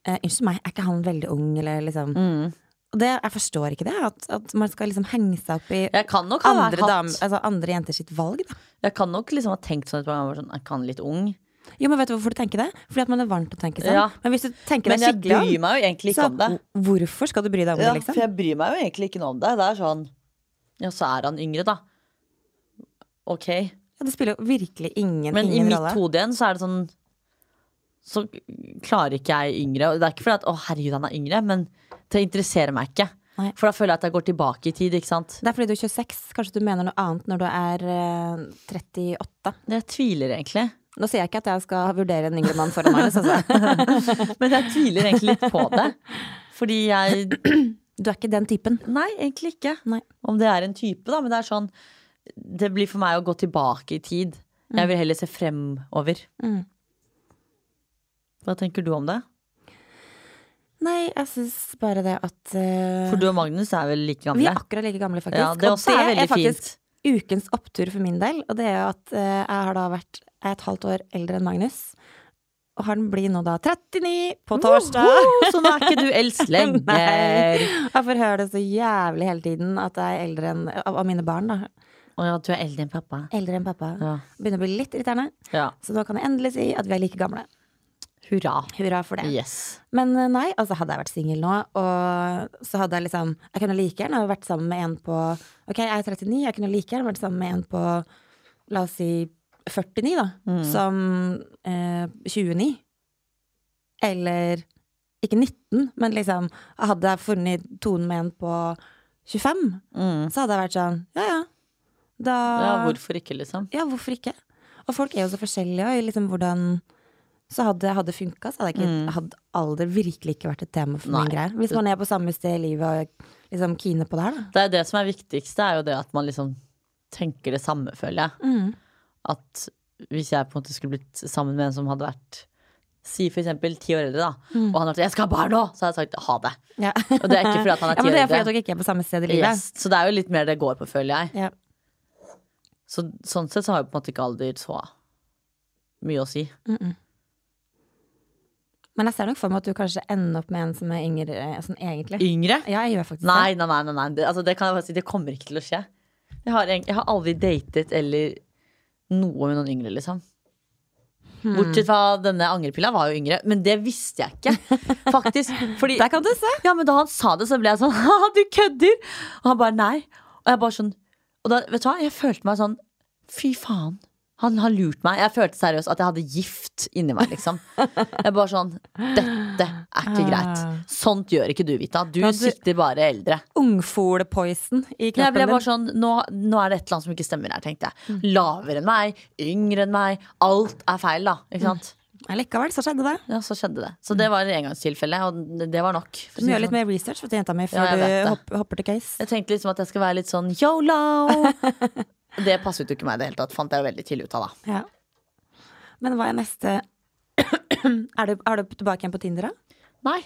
[SPEAKER 2] eh, Unnskyld meg, er ikke han veldig ung, eller liksom Og det, jeg forstår ikke det, at, at man skal liksom henge seg opp i andre, damer, altså andre jenter sitt valg, da.
[SPEAKER 1] Jeg kan nok liksom ha tenkt sånn et par ganger sånn, Jeg kan litt ung.
[SPEAKER 2] Jo, men vet du hvorfor du tenker det? Fordi at man er til å tenke sånn.
[SPEAKER 1] Ja.
[SPEAKER 2] Men hvis du tenker
[SPEAKER 1] Men
[SPEAKER 2] deg
[SPEAKER 1] jeg bryr meg jo egentlig ikke
[SPEAKER 2] så
[SPEAKER 1] om det.
[SPEAKER 2] hvorfor skal du bry deg om
[SPEAKER 1] Ja,
[SPEAKER 2] det, liksom?
[SPEAKER 1] for jeg bryr meg jo egentlig ikke noe om det. Det er sånn Ja, så er han yngre, da. Ok.
[SPEAKER 2] Ja, det spiller jo virkelig ingen,
[SPEAKER 1] Men i mitt hode igjen så er det sånn Så klarer ikke jeg yngre. Det er ikke fordi at å herregud, han er yngre, men det interesserer meg ikke.
[SPEAKER 2] Nei.
[SPEAKER 1] For da føler jeg at jeg går tilbake i tid, ikke sant.
[SPEAKER 2] Det er fordi du er 26. Kanskje du mener noe annet når du er eh, 38.
[SPEAKER 1] Jeg tviler egentlig.
[SPEAKER 2] Nå sier jeg ikke at jeg skal vurdere en yngre mann foran meg. Altså.
[SPEAKER 1] Men jeg tviler egentlig litt på det. Fordi jeg
[SPEAKER 2] Du er ikke den typen.
[SPEAKER 1] Nei, egentlig ikke.
[SPEAKER 2] Nei.
[SPEAKER 1] Om det er en type, da. Men det er sånn Det blir for meg å gå tilbake i tid. Jeg vil heller se fremover.
[SPEAKER 2] Mm.
[SPEAKER 1] Hva tenker du om det?
[SPEAKER 2] Nei, jeg syns bare det at uh,
[SPEAKER 1] For du og Magnus er vel like gamle?
[SPEAKER 2] Vi er akkurat like gamle, faktisk.
[SPEAKER 1] Ja, det også er er
[SPEAKER 2] faktisk
[SPEAKER 1] fint.
[SPEAKER 2] ukens opptur for min del. Og det er jo at uh, jeg har da vært et halvt år eldre enn Magnus. Og han blir nå da 39 på torsdag.
[SPEAKER 1] Woho! Så nå er ikke du eldst lenger.
[SPEAKER 2] Nei. Jeg får høre det så jævlig hele tiden at jeg er eldre enn av, av mine barn. da
[SPEAKER 1] Å ja, du er eldre enn pappa.
[SPEAKER 2] Eldre enn pappa.
[SPEAKER 1] Ja.
[SPEAKER 2] Begynner å bli litt irriterende.
[SPEAKER 1] ja.
[SPEAKER 2] Så nå kan jeg endelig si at vi er like gamle.
[SPEAKER 1] Hurra.
[SPEAKER 2] Hurra for det.
[SPEAKER 1] Yes.
[SPEAKER 2] Men eh, nei, altså hadde jeg vært singel nå, og så hadde jeg liksom Jeg kunne like gjerne vært sammen med en på Ok, jeg er 39, jeg kunne like gjerne vært sammen med en på La oss si 49, da. Som eh, 29. Eller ikke 19, men liksom Hadde jeg funnet tonen med en på 25,
[SPEAKER 1] Mm.
[SPEAKER 2] så hadde jeg vært sånn Ja ja. Da
[SPEAKER 1] Ja, hvorfor ikke, liksom?
[SPEAKER 2] ja, hvorfor ikke? Og folk er jo så forskjellige, og liksom hvordan Så hadde det hadde funka, så hadde, ikke, mm. hadde alder virkelig ikke vært et tema for
[SPEAKER 1] Nei.
[SPEAKER 2] min greie. Hvis man er på samme sted i livet og liksom kine på det her, da.
[SPEAKER 1] Det er det som er viktigste, er jo det at man liksom tenker det samme, føler jeg.
[SPEAKER 2] Mm.
[SPEAKER 1] At hvis jeg på en måte skulle blitt sammen med en som hadde vært Si for eksempel ti år eldre, da. Og han hadde sagt 'jeg skal ha barn nå', så hadde jeg sagt ha det.
[SPEAKER 2] Ja.
[SPEAKER 1] Og det er ikke fordi at han er
[SPEAKER 2] ja,
[SPEAKER 1] ti
[SPEAKER 2] men
[SPEAKER 1] år
[SPEAKER 2] det er fordi
[SPEAKER 1] eldre.
[SPEAKER 2] dere ikke er på samme sted i livet.
[SPEAKER 1] Yes. Så det er jo litt mer det går på, føler jeg.
[SPEAKER 2] Ja.
[SPEAKER 1] Så sånn sett så har jo på en måte ikke alder så mye å si.
[SPEAKER 2] Men jeg ser nok for meg at du kanskje ender opp med en som er yngre eh, sånn egentlig.
[SPEAKER 1] Yngre?
[SPEAKER 2] Ja, jeg gjør faktisk
[SPEAKER 1] Nei, nei, nei. nei, nei. Det, altså, det kan jeg bare si, det kommer ikke til å skje. Jeg har, jeg har aldri datet eller noe med noen yngre, liksom.
[SPEAKER 2] Hmm.
[SPEAKER 1] Bortsett fra denne angrepilla var jo yngre, men det visste jeg ikke. Faktisk. Fordi.
[SPEAKER 2] Der kan du se!
[SPEAKER 1] ja, men da han sa det, så ble jeg sånn Ha, du kødder! Og han bare nei. Og jeg bare sånn Og da, vet du hva, jeg følte meg sånn Fy faen. Han har lurt meg. Jeg følte seriøst at jeg hadde gift inni meg, liksom. Jeg bare sånn Dette er ikke greit. Sånt gjør ikke du, Vita. Du
[SPEAKER 2] Ja,
[SPEAKER 1] sikter bare eldre.
[SPEAKER 2] Ungfolepoison i kroppen din.
[SPEAKER 1] Jeg ble bare sånn nå, nå er det et eller annet som ikke stemmer her, tenkte jeg. Lavere enn meg, yngre enn meg. Alt er feil, da. Ikke sant?
[SPEAKER 2] Likevel så skjedde det.
[SPEAKER 1] Ja, så skjedde det. Så det var et engangstilfelle, og det var nok.
[SPEAKER 2] Du må gjøre litt
[SPEAKER 1] sånn.
[SPEAKER 2] mer research vet du, jenta mi, før
[SPEAKER 1] ja,
[SPEAKER 2] du hopper, hopper til case.
[SPEAKER 1] Jeg tenkte liksom at jeg skal være litt sånn yolo. Det passet jo ikke meg i det hele tatt, fant jeg jo veldig tidlig ut av, da.
[SPEAKER 2] Ja. Men hva er neste er, du, er du tilbake igjen på Tinder, da?
[SPEAKER 1] Nei.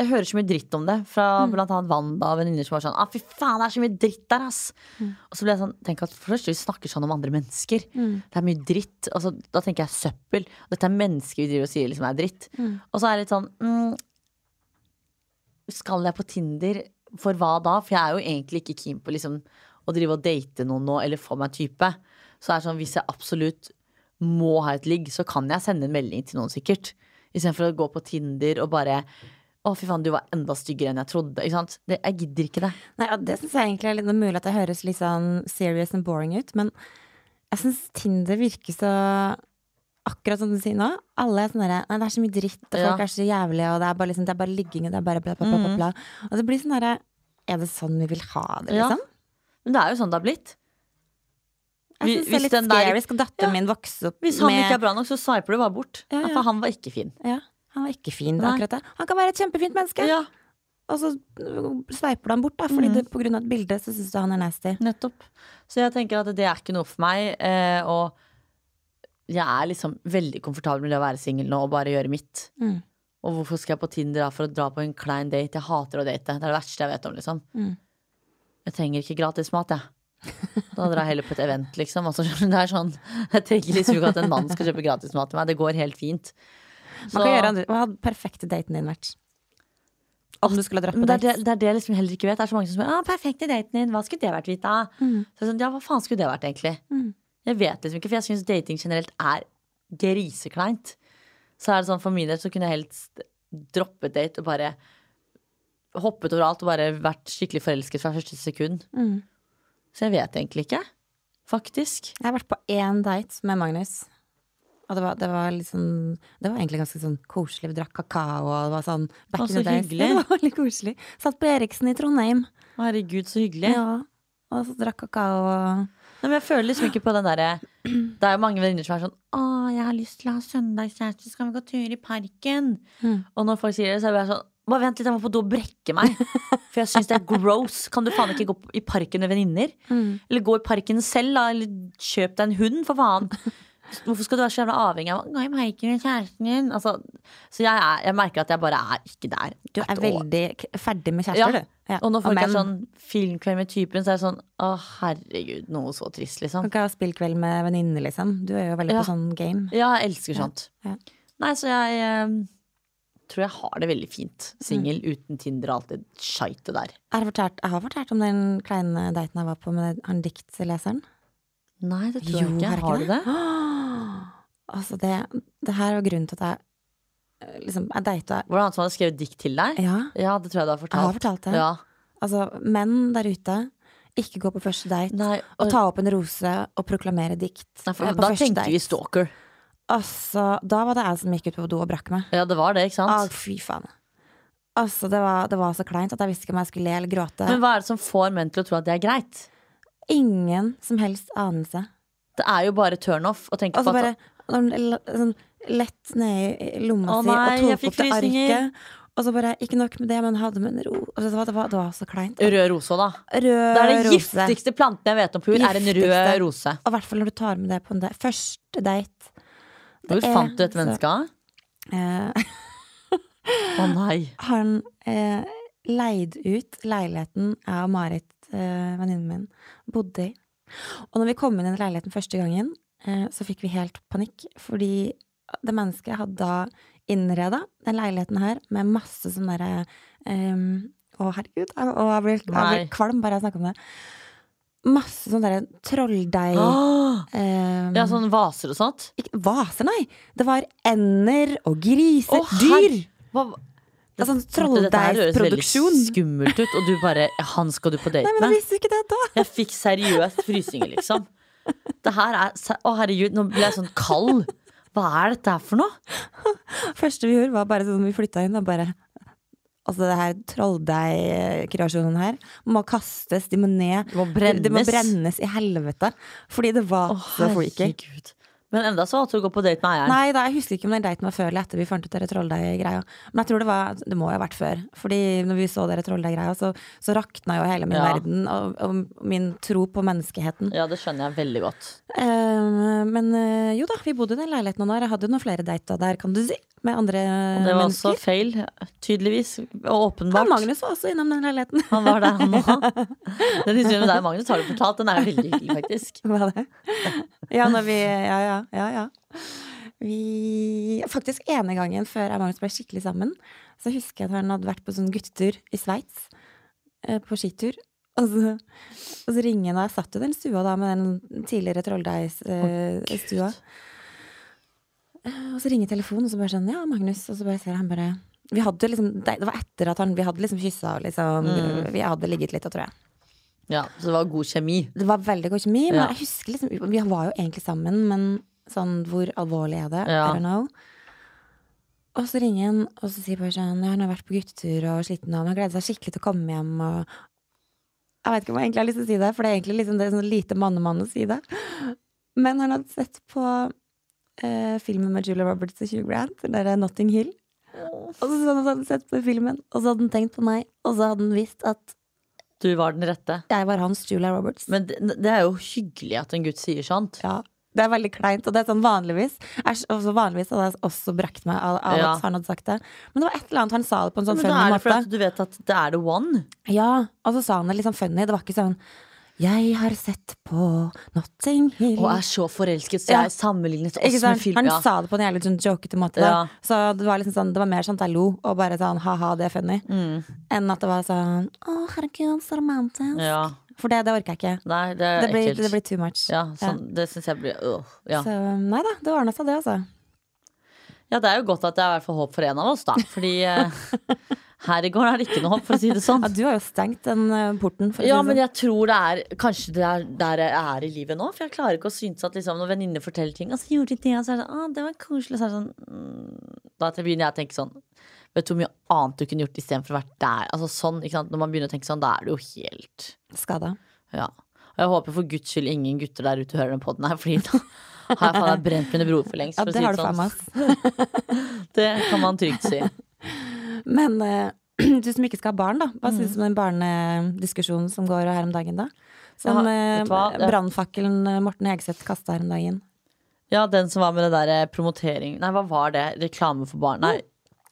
[SPEAKER 1] Jeg hører så mye dritt om det fra blant annet Wanda og venninner som var sånn ah, fy faen, det er så mye dritt der, ass. Og så ble jeg sånn, tenk at først vi snakker sånn om andre mennesker. Det er mye dritt. Og så, da tenker jeg søppel. Dette er mennesker vi driver og sier liksom er dritt. Og så er det litt sånn mm, Skal jeg på Tinder? For hva da? For jeg er jo egentlig ikke keen på liksom å drive og date noen nå, eller få meg type. Så er det sånn, hvis jeg absolutt må ha et ligg, så kan jeg sende en melding til noen, sikkert. Istedenfor å gå på Tinder og bare å, fy faen, du var enda styggere enn jeg trodde. Ikke sant? Det, jeg gidder ikke det.
[SPEAKER 2] Nei, ja, Det syns jeg egentlig er litt mulig at det høres litt sånn serious and boring ut, men jeg syns Tinder virker så Akkurat som du sier nå. Alle er sånn derre Nei, det er så mye dritt, og
[SPEAKER 1] Ja.
[SPEAKER 2] folk er så jævlige, og det er bare, liksom, det er bare ligging, og det er bare bla, bla, bla, bla, bla. Og det blir sånn derre Er det sånn vi vil ha det,
[SPEAKER 1] Ja. Men det er jo sånn det har blitt.
[SPEAKER 2] Jeg synes det er litt scary. Skal datteren
[SPEAKER 1] Ja.
[SPEAKER 2] min vokse opp
[SPEAKER 1] Hvis han
[SPEAKER 2] med
[SPEAKER 1] ikke er bra nok, så sveiper du bare bort.
[SPEAKER 2] Ja, ja.
[SPEAKER 1] For han var ikke fin.
[SPEAKER 2] Ja, han var ikke fin, det er akkurat det. Han kan være et kjempefint menneske,
[SPEAKER 1] Ja,
[SPEAKER 2] og så sveiper du han bort, da, fordi
[SPEAKER 1] mm.
[SPEAKER 2] du, på grunn av et bilde så syns du han er nasty.
[SPEAKER 1] nettopp. Så jeg tenker at det er ikke noe for meg. Eh, og jeg er liksom veldig komfortabel med det å være singel nå og bare gjøre mitt.
[SPEAKER 2] Mm.
[SPEAKER 1] Og hvorfor skal jeg på Tinder da for å dra på en klein date? Jeg hater å date. Det er det verste jeg vet om, liksom.
[SPEAKER 2] Mm.
[SPEAKER 1] Jeg trenger ikke gratis mat, jeg. Da drar jeg heller på et event, liksom. Altså, det er sånn, jeg trenger liksom ikke at en mann skal kjøpe gratis mat til meg. Det går helt fint.
[SPEAKER 2] Man kan gjøre andre, Hva hadde perfekte daten din vært? Om du skulle ha dratt på date?
[SPEAKER 1] det, det er det jeg liksom heller ikke vet. Det er så mange som spør ah, perfekte daten din, hva skulle det vært, Vita?
[SPEAKER 2] Mm.
[SPEAKER 1] Så sånn, ja, hva faen skulle det vært, egentlig?
[SPEAKER 2] Mm.
[SPEAKER 1] Jeg vet liksom ikke, for jeg syns dating generelt er grisekleint. Så er det sånn for min del så kunne jeg helst droppet date og bare hoppet over alt og bare vært skikkelig forelsket fra første sekund.
[SPEAKER 2] Mm.
[SPEAKER 1] Så jeg vet egentlig ikke. Faktisk.
[SPEAKER 2] Jeg har vært på én date med Magnus. Og det var, det var sånn Det var egentlig ganske sånn koselig. Vi drakk kakao, og det var sånn back in
[SPEAKER 1] så
[SPEAKER 2] the days.
[SPEAKER 1] hyggelig.
[SPEAKER 2] Det var veldig koselig. Satt på Eriksen i Trondheim.
[SPEAKER 1] Herregud, så hyggelig.
[SPEAKER 2] Ja. Og så drakk kakao og
[SPEAKER 1] Nei, men jeg føler liksom ikke på den derre Det er jo mange venninner som er sånn Å, jeg har lyst til å ha søndagskjæreste, skal vi gå tur i parken?
[SPEAKER 2] Mm.
[SPEAKER 1] Og når folk sier det, så er jeg sånn Bare vent litt, jeg må på do og brekke meg. For jeg syns det er gross. Kan du faen ikke gå i parken med venninner?
[SPEAKER 2] Mm.
[SPEAKER 1] Eller gå i parken selv, da. Eller kjøp deg en hund, for faen. Hvorfor skal du være så jævla avhengig av å gå i parken med kjæresten din? Altså, så jeg, er, jeg merker at jeg bare er ikke der.
[SPEAKER 2] Du er veldig ferdig med
[SPEAKER 1] Ja,
[SPEAKER 2] du. Ja.
[SPEAKER 1] Og når folk er sånn filmkveld med typen, så er det sånn Å, herregud, noe så trist, liksom.
[SPEAKER 2] Du Kan ikke ha spillkveld med venninner, liksom. Du er jo veldig
[SPEAKER 1] Ja.
[SPEAKER 2] på sånn game.
[SPEAKER 1] Ja, jeg elsker sånt.
[SPEAKER 2] ja.
[SPEAKER 1] Nei, så jeg eh, tror jeg har det veldig fint. Singel
[SPEAKER 2] Mm.
[SPEAKER 1] uten Tinder og alt det skeitet der.
[SPEAKER 2] Jeg har, fortalt, jeg har fortalt om den kleine daten jeg var på med han diktleseren.
[SPEAKER 1] Nei, det tror
[SPEAKER 2] Jo,
[SPEAKER 1] jeg ikke.
[SPEAKER 2] har
[SPEAKER 1] du det?
[SPEAKER 2] Altså, det, det her var grunnen til at jeg eh, liksom, Jeg data
[SPEAKER 1] Var det han som hadde skrevet dikt til deg?
[SPEAKER 2] Ja,
[SPEAKER 1] Ja, det tror jeg du har fortalt.
[SPEAKER 2] jeg har fortalt det.
[SPEAKER 1] Ja.
[SPEAKER 2] Altså, menn der ute, ikke gå på første date.
[SPEAKER 1] Nei,
[SPEAKER 2] Og ta opp en rose og proklamere dikt.
[SPEAKER 1] Nei, for,
[SPEAKER 2] eh, på
[SPEAKER 1] da
[SPEAKER 2] tenker
[SPEAKER 1] tenkte vi stalker.
[SPEAKER 2] Altså, da var det jeg som gikk ut på do og brakk meg.
[SPEAKER 1] Ja, det var det, ikke
[SPEAKER 2] Å,
[SPEAKER 1] sant?
[SPEAKER 2] fy faen. Altså, det var, det var så kleint at jeg visste ikke om jeg skulle le eller gråte.
[SPEAKER 1] Men hva er det som får menn til å tro at det er greit?
[SPEAKER 2] Ingen som helst anelse.
[SPEAKER 1] Det er jo bare turnoff å tenke
[SPEAKER 2] Altså
[SPEAKER 1] på at
[SPEAKER 2] bare, sånn lett ned i lomma
[SPEAKER 1] Å
[SPEAKER 2] si
[SPEAKER 1] nei,
[SPEAKER 2] og tok opp det arket. Og så bare, ikke nok med det, men hadde med en ro altså, det, var, det, var, det var så kleint.
[SPEAKER 1] Rød rose òg, da.
[SPEAKER 2] Rød
[SPEAKER 1] Det er den giftigste planten jeg vet om på jord, er en rød rose.
[SPEAKER 2] Og i hvert fall når du tar med det på en. Første date.
[SPEAKER 1] Hvor fant du
[SPEAKER 2] et
[SPEAKER 1] menneske?
[SPEAKER 2] Eh,
[SPEAKER 1] Å nei.
[SPEAKER 2] han eh, leide ut leiligheten jeg og Marit, eh, venninnen min, bodde i. Og når vi kom inn i den leiligheten første gangen, eh, så fikk vi helt panikk. Fordi det mennesket hadde da innreda den leiligheten her med masse sånn derre eh, Å, herregud. Og jeg blir, jeg blir kvalm bare jeg snakker om det. Masse sånn derre trolldeig
[SPEAKER 1] oh,
[SPEAKER 2] um,
[SPEAKER 1] ja, sånn vaser og sånt?
[SPEAKER 2] ikke, Vaser, nei! Det var ender og griser.
[SPEAKER 1] Oh,
[SPEAKER 2] dyr!
[SPEAKER 1] Hva,
[SPEAKER 2] Det sånn
[SPEAKER 1] Dette her høres veldig skummelt ut, og du bare Han skal du på date
[SPEAKER 2] Nei, men jeg visste ikke det da.
[SPEAKER 1] Jeg fikk seriøst frysninger, liksom. Det her er Å, herregud, nå ble jeg sånn kald. Hva er dette her for noe?
[SPEAKER 2] første vi gjorde, var bare sånn vi flytta inn og bare Altså det her trolldeigkreasjonen her må kastes, de må ned.
[SPEAKER 1] Det må
[SPEAKER 2] brennes, det må
[SPEAKER 1] brennes.
[SPEAKER 2] brennes i helvete. Fordi det var
[SPEAKER 1] oh,
[SPEAKER 2] så freaky.
[SPEAKER 1] herregud. Men enda så valgte du å gå på date med eieren.
[SPEAKER 2] Nei, da, jeg husker ikke om den daten var før eller etter vi fant ut dere trolldeig-greia. Men jeg tror det var Det må jo ha vært før. Fordi når vi så dere trolldeig-greia, så, så rakna jo hele min
[SPEAKER 1] Ja.
[SPEAKER 2] verden og, og min tro på menneskeheten.
[SPEAKER 1] Ja, det skjønner jeg veldig godt.
[SPEAKER 2] Uh, men uh, jo da, vi bodde i den leiligheten noen år. Jeg hadde jo noen flere dater der, kan du si. Med andre
[SPEAKER 1] Det var
[SPEAKER 2] mennesker.
[SPEAKER 1] også feil, tydeligvis. Og
[SPEAKER 2] Ja,
[SPEAKER 1] åpenbart.
[SPEAKER 2] Magnus var også innom den leiligheten.
[SPEAKER 1] Han var der, han òg. Den historien med deg og Magnus har du fortalt. Den er veldig hyggelig, faktisk.
[SPEAKER 2] Hva er det? Ja, når vi Ja, ja, ja. ja. Vi Faktisk ene gangen før jeg og Magnus ble skikkelig sammen, så husker jeg at han hadde vært på sånn guttetur i Sveits. eh, På skitur. Og så, og så ringer han, og jeg satt i den stua da med den tidligere trolldeigstua. Og så ringer telefonen, og så bare sånn Ja, Magnus. Og så bare ser han bare vi hadde liksom, Det var etter at han, vi hadde liksom kyssa og liksom Vi hadde ligget litt, tror jeg.
[SPEAKER 1] Ja, Så det var god kjemi.
[SPEAKER 2] Det var veldig god kjemi, men
[SPEAKER 1] Ja.
[SPEAKER 2] jeg husker liksom Vi var jo egentlig sammen, men sånn hvor alvorlig er det?
[SPEAKER 1] Ja.
[SPEAKER 2] I don't know. Og så ringer han, og så sier bare sånn Ja, han har vært på guttetur og sliten, og han har gledet seg skikkelig til å komme hjem, og Jeg vet ikke om jeg egentlig har lyst til å si det, for det er egentlig liksom det er sånn lite mannemann å si det. Men han hadde sett på eh, filmen med Julia Roberts og Hugh Grant, den derre Notting Hill. Og så hadde han sett på filmen, og så hadde han tenkt på meg, og så hadde han visst at
[SPEAKER 1] Du var den rette.
[SPEAKER 2] jeg var hans Julia Roberts.
[SPEAKER 1] Men det, det er jo hyggelig at en gutt sier sånt.
[SPEAKER 2] Ja, det er veldig kleint, og det er sånn vanligvis også Vanligvis hadde jeg også brakt meg av, av
[SPEAKER 1] Ja.
[SPEAKER 2] at han hadde sagt det. Men det var et eller annet han sa det på en sånn
[SPEAKER 1] Men da er det
[SPEAKER 2] måte.
[SPEAKER 1] fordi du vet at det er the one.
[SPEAKER 2] Ja, og så sa han det liksom funny. Det var ikke sånn Jeg har sett på Notting Hill.
[SPEAKER 1] Og er så forelsket, så
[SPEAKER 2] Ja.
[SPEAKER 1] sammenlignet oss med film.
[SPEAKER 2] Han
[SPEAKER 1] Ja.
[SPEAKER 2] sa det på en jævlig sånn jokete måte.
[SPEAKER 1] Ja.
[SPEAKER 2] Så det var liksom sånn Det var mer sånn at jeg lo, og bare sånn ha-ha, det er funny.
[SPEAKER 1] Mm.
[SPEAKER 2] Enn at det var sånn å, herregud, så romantisk.
[SPEAKER 1] ja.
[SPEAKER 2] For det, det orker jeg ikke.
[SPEAKER 1] Nei, det
[SPEAKER 2] Det blir, det blir too much.
[SPEAKER 1] ja, sånn, Det syns jeg blir øh, ja.
[SPEAKER 2] Så nei da, det ordna seg, det, altså.
[SPEAKER 1] ja, det er jo godt at det er i hvert fall håp for en av oss, da. Fordi her i går er det ikke noe håp, for å si det sånn.
[SPEAKER 2] Ja, du har jo stengt den eh, porten. For
[SPEAKER 1] Ja, men
[SPEAKER 2] sånn.
[SPEAKER 1] jeg tror det er kanskje det er der jeg er i livet nå. For jeg klarer ikke å synes at liksom, når venninner forteller ting, og så gjorde de det, og så er det sånn, det var koselig, så det sånn mm, Da begynner jeg å tenke sånn Vet du hvor mye annet du kunne gjort istedenfor å være der? Altså sånn? Når man begynner å tenke sånn, da er det jo helt
[SPEAKER 2] Skada.
[SPEAKER 1] Ja. Og jeg håper for guds skyld ingen gutter der ute hører den poden her, fordi da har jeg faen brent mine broer for lengst.
[SPEAKER 2] Ja,
[SPEAKER 1] for å
[SPEAKER 2] det
[SPEAKER 1] si
[SPEAKER 2] du
[SPEAKER 1] sånn. Det kan man trygt si.
[SPEAKER 2] Men eh, du som ikke skal ha barn, da. Hva syns du om den barnediskusjonen som går her om dagen, da? Som
[SPEAKER 1] Ja,
[SPEAKER 2] eh,
[SPEAKER 1] du
[SPEAKER 2] brannfakkelen eh, Morten Hegseth kasta her om dagen.
[SPEAKER 1] Ja, den som var med det der promotering Nei, hva var det? Reklame for barn? Nei.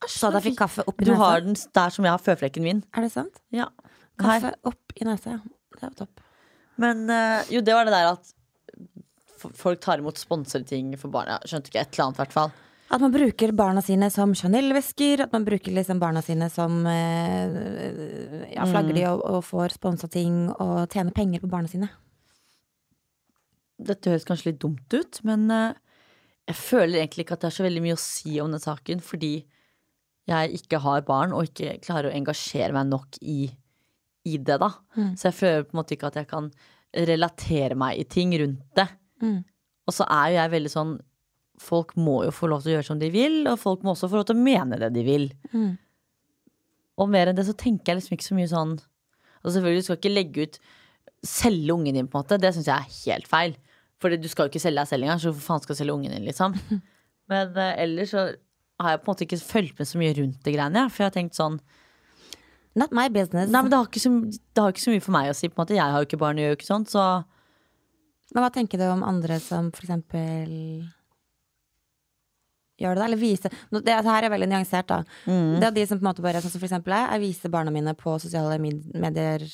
[SPEAKER 2] Så at jeg fikk kaffe opp i
[SPEAKER 1] Du
[SPEAKER 2] nesa.
[SPEAKER 1] har den der som jeg har føflekken min.
[SPEAKER 2] Er det sant?
[SPEAKER 1] Ja. Her.
[SPEAKER 2] Kaffe opp i nesa, ja. Det var topp.
[SPEAKER 1] Men jo, det var det der at folk tar imot sponsorting for barn. Jeg skjønte ikke et eller annet, i hvert fall.
[SPEAKER 2] At man bruker barna sine som Chanel-vesker, at man bruker liksom barna sine som eh, Ja, flagger de og, og får sponsa ting og tjener penger på barna sine.
[SPEAKER 1] Dette høres kanskje litt dumt ut, men eh, jeg føler egentlig ikke at det er så veldig mye å si om den saken, fordi jeg ikke har barn og ikke klarer å engasjere meg nok i, i det, da.
[SPEAKER 2] Mm.
[SPEAKER 1] Så jeg føler på en måte ikke at jeg kan relatere meg i ting rundt det.
[SPEAKER 2] Mm.
[SPEAKER 1] Og så er jo jeg veldig sånn Folk må jo få lov til å gjøre som de vil, og folk må også få lov til å mene det de vil.
[SPEAKER 2] Mm.
[SPEAKER 1] Og mer enn det så tenker jeg liksom ikke så mye sånn Og selvfølgelig, du skal ikke legge ut Selge ungen din, på en måte. Det syns jeg er helt feil. For du skal jo ikke selge deg selv engang, så hvorfor faen skal du selge ungen din, liksom? Men uh, ellers så har jeg på en måte ikke fulgt med så mye rundt det greiene, for jeg har tenkt sånn
[SPEAKER 2] Not my business.
[SPEAKER 1] Nei, men det har, ikke så, det har ikke så mye for meg å si, på en måte. Jeg har jo ikke barn, gjør jo ikke sånt, så
[SPEAKER 2] Men hva tenker du om andre som for eksempel gjør det. Eller vise Nå, Det, det her er veldig nyansert, da.
[SPEAKER 1] Mm.
[SPEAKER 2] Det er de som på en måte bare Sånn som for eksempel jeg. Jeg viser barna mine på sosiale medier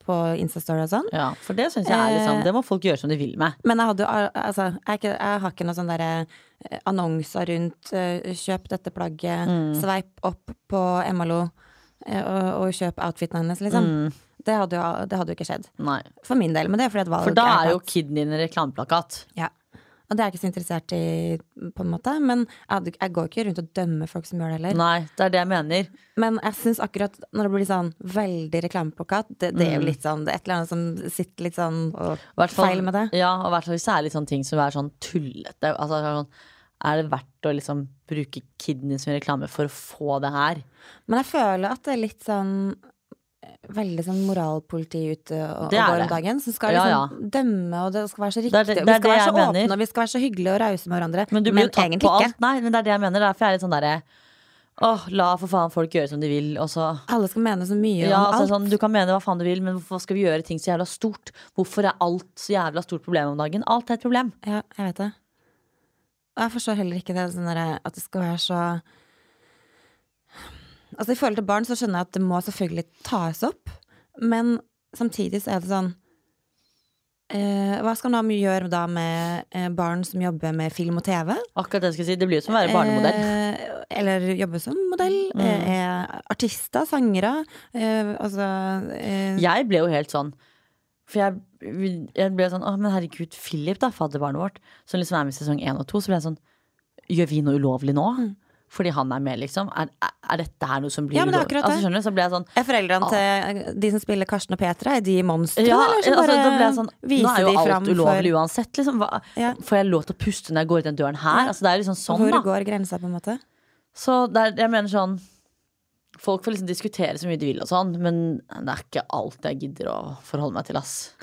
[SPEAKER 2] på Instastory og sånn.
[SPEAKER 1] ja. For det syns jeg er sånn Det må folk gjøre som de vil med.
[SPEAKER 2] Men jeg hadde jo altså, jeg, ikke, jeg har ikke noen sånn derre eh, annonser rundt eh, kjøp dette plagget,
[SPEAKER 1] Mm.
[SPEAKER 2] sveip opp på eh, og, og kjøp outfiten hennes, liksom.
[SPEAKER 1] Mm.
[SPEAKER 2] Det, hadde jo, det hadde jo ikke skjedd.
[SPEAKER 1] Nei.
[SPEAKER 2] For min del. Men det er fordi et valg
[SPEAKER 1] For da er jo kiden din en reklameplakat.
[SPEAKER 2] Ja. Og det er jeg ikke så interessert i, på en måte. Men jeg, jeg går ikke rundt og dømmer folk som gjør det heller.
[SPEAKER 1] Nei, det er det jeg mener.
[SPEAKER 2] Men jeg syns akkurat når det blir sånn veldig reklameplakat, det, det er jo litt sånn Det er et eller annet som sitter litt sånn
[SPEAKER 1] og
[SPEAKER 2] feil med det.
[SPEAKER 1] Ja, og i hvert fall hvis det er litt sånne ting som er sånn tullete. Altså, er sånn, er det verdt å liksom bruke kidney som reklame for å få det her?
[SPEAKER 2] Men jeg føler at det er litt sånn Veldig sånn moralpoliti ute og, og går om dagen. Som skal
[SPEAKER 1] Ja,
[SPEAKER 2] liksom dømme, og det skal være så riktig.
[SPEAKER 1] Det er det- det
[SPEAKER 2] vi skal være så
[SPEAKER 1] mener.
[SPEAKER 2] åpne, og vi skal være så hyggelige og rause med hverandre.
[SPEAKER 1] Men du blir jo tatt på alt. Nei, men det er det jeg mener. Derfor er jeg litt sånn derre Åh, la for faen folk gjøre som de vil, og så
[SPEAKER 2] Alle skal mene så mye
[SPEAKER 1] ja,
[SPEAKER 2] om alt.
[SPEAKER 1] sånn, Du kan mene hva faen du vil, men hvorfor skal vi gjøre ting så jævla stort? Hvorfor er alt så jævla stort problem om dagen? Alt er et problem.
[SPEAKER 2] Ja, jeg vet det. Og jeg forstår heller ikke det sånn derre at det skal være så Altså I forhold til barn så skjønner jeg at det må selvfølgelig tas opp, men samtidig så er det sånn eh, Hva skal man da gjøre da med eh, barn som jobber med film og TV?
[SPEAKER 1] Akkurat det jeg skulle si. Det blir jo som å være barnemodell.
[SPEAKER 2] Eh, eller jobbe som modell.
[SPEAKER 1] Mm.
[SPEAKER 2] Eh, er artister, sangere. Eh, altså eh,
[SPEAKER 1] Jeg ble jo helt sånn For jeg, jeg ble sånn Å, men herregud, Philip, da, fadderbarnet vårt, som liksom er med i sesong én og to, så ble jeg sånn Gjør vi noe ulovlig nå? Fordi han er med, liksom? Er, er, dette her noe som blir.
[SPEAKER 2] Ja, men det er akkurat det.
[SPEAKER 1] Altså, skjønner du? Så jeg sånn
[SPEAKER 2] Er foreldrene til de som spiller Karsten og Petra, er de monstre?
[SPEAKER 1] ja,
[SPEAKER 2] eller så
[SPEAKER 1] altså,
[SPEAKER 2] bare
[SPEAKER 1] da ble jeg sånn Nå er jo alt ulovlig
[SPEAKER 2] for
[SPEAKER 1] uansett, liksom. Hva,
[SPEAKER 2] Ja.
[SPEAKER 1] Får jeg lov til å puste når jeg går ut den døren her?
[SPEAKER 2] Ja.
[SPEAKER 1] Altså, det er liksom sånn,
[SPEAKER 2] Hvor
[SPEAKER 1] da.
[SPEAKER 2] går grensa, på en måte?
[SPEAKER 1] Så det er, jeg mener sånn Folk får liksom diskutere så mye de vil og sånn, men det er ikke alt jeg gidder å forholde meg til, ass.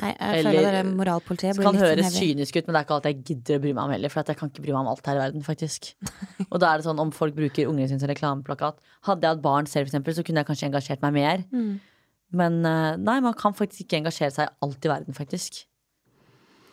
[SPEAKER 2] Nei, jeg
[SPEAKER 1] Eller-
[SPEAKER 2] føler det moralpolitiet blir litt Kan
[SPEAKER 1] høres
[SPEAKER 2] heavy.
[SPEAKER 1] kynisk ut, men det er ikke alt jeg gidder å bry meg om heller. For at jeg kan ikke bry meg om alt her i verden, faktisk. Og da er det sånn, om folk bruker ungene sine som reklameplakat Hadde jeg hatt barn selv, for eksempel, så kunne jeg kanskje engasjert meg mer.
[SPEAKER 2] Mm.
[SPEAKER 1] Men eh, nei, man kan faktisk ikke engasjere seg i alt i verden, faktisk.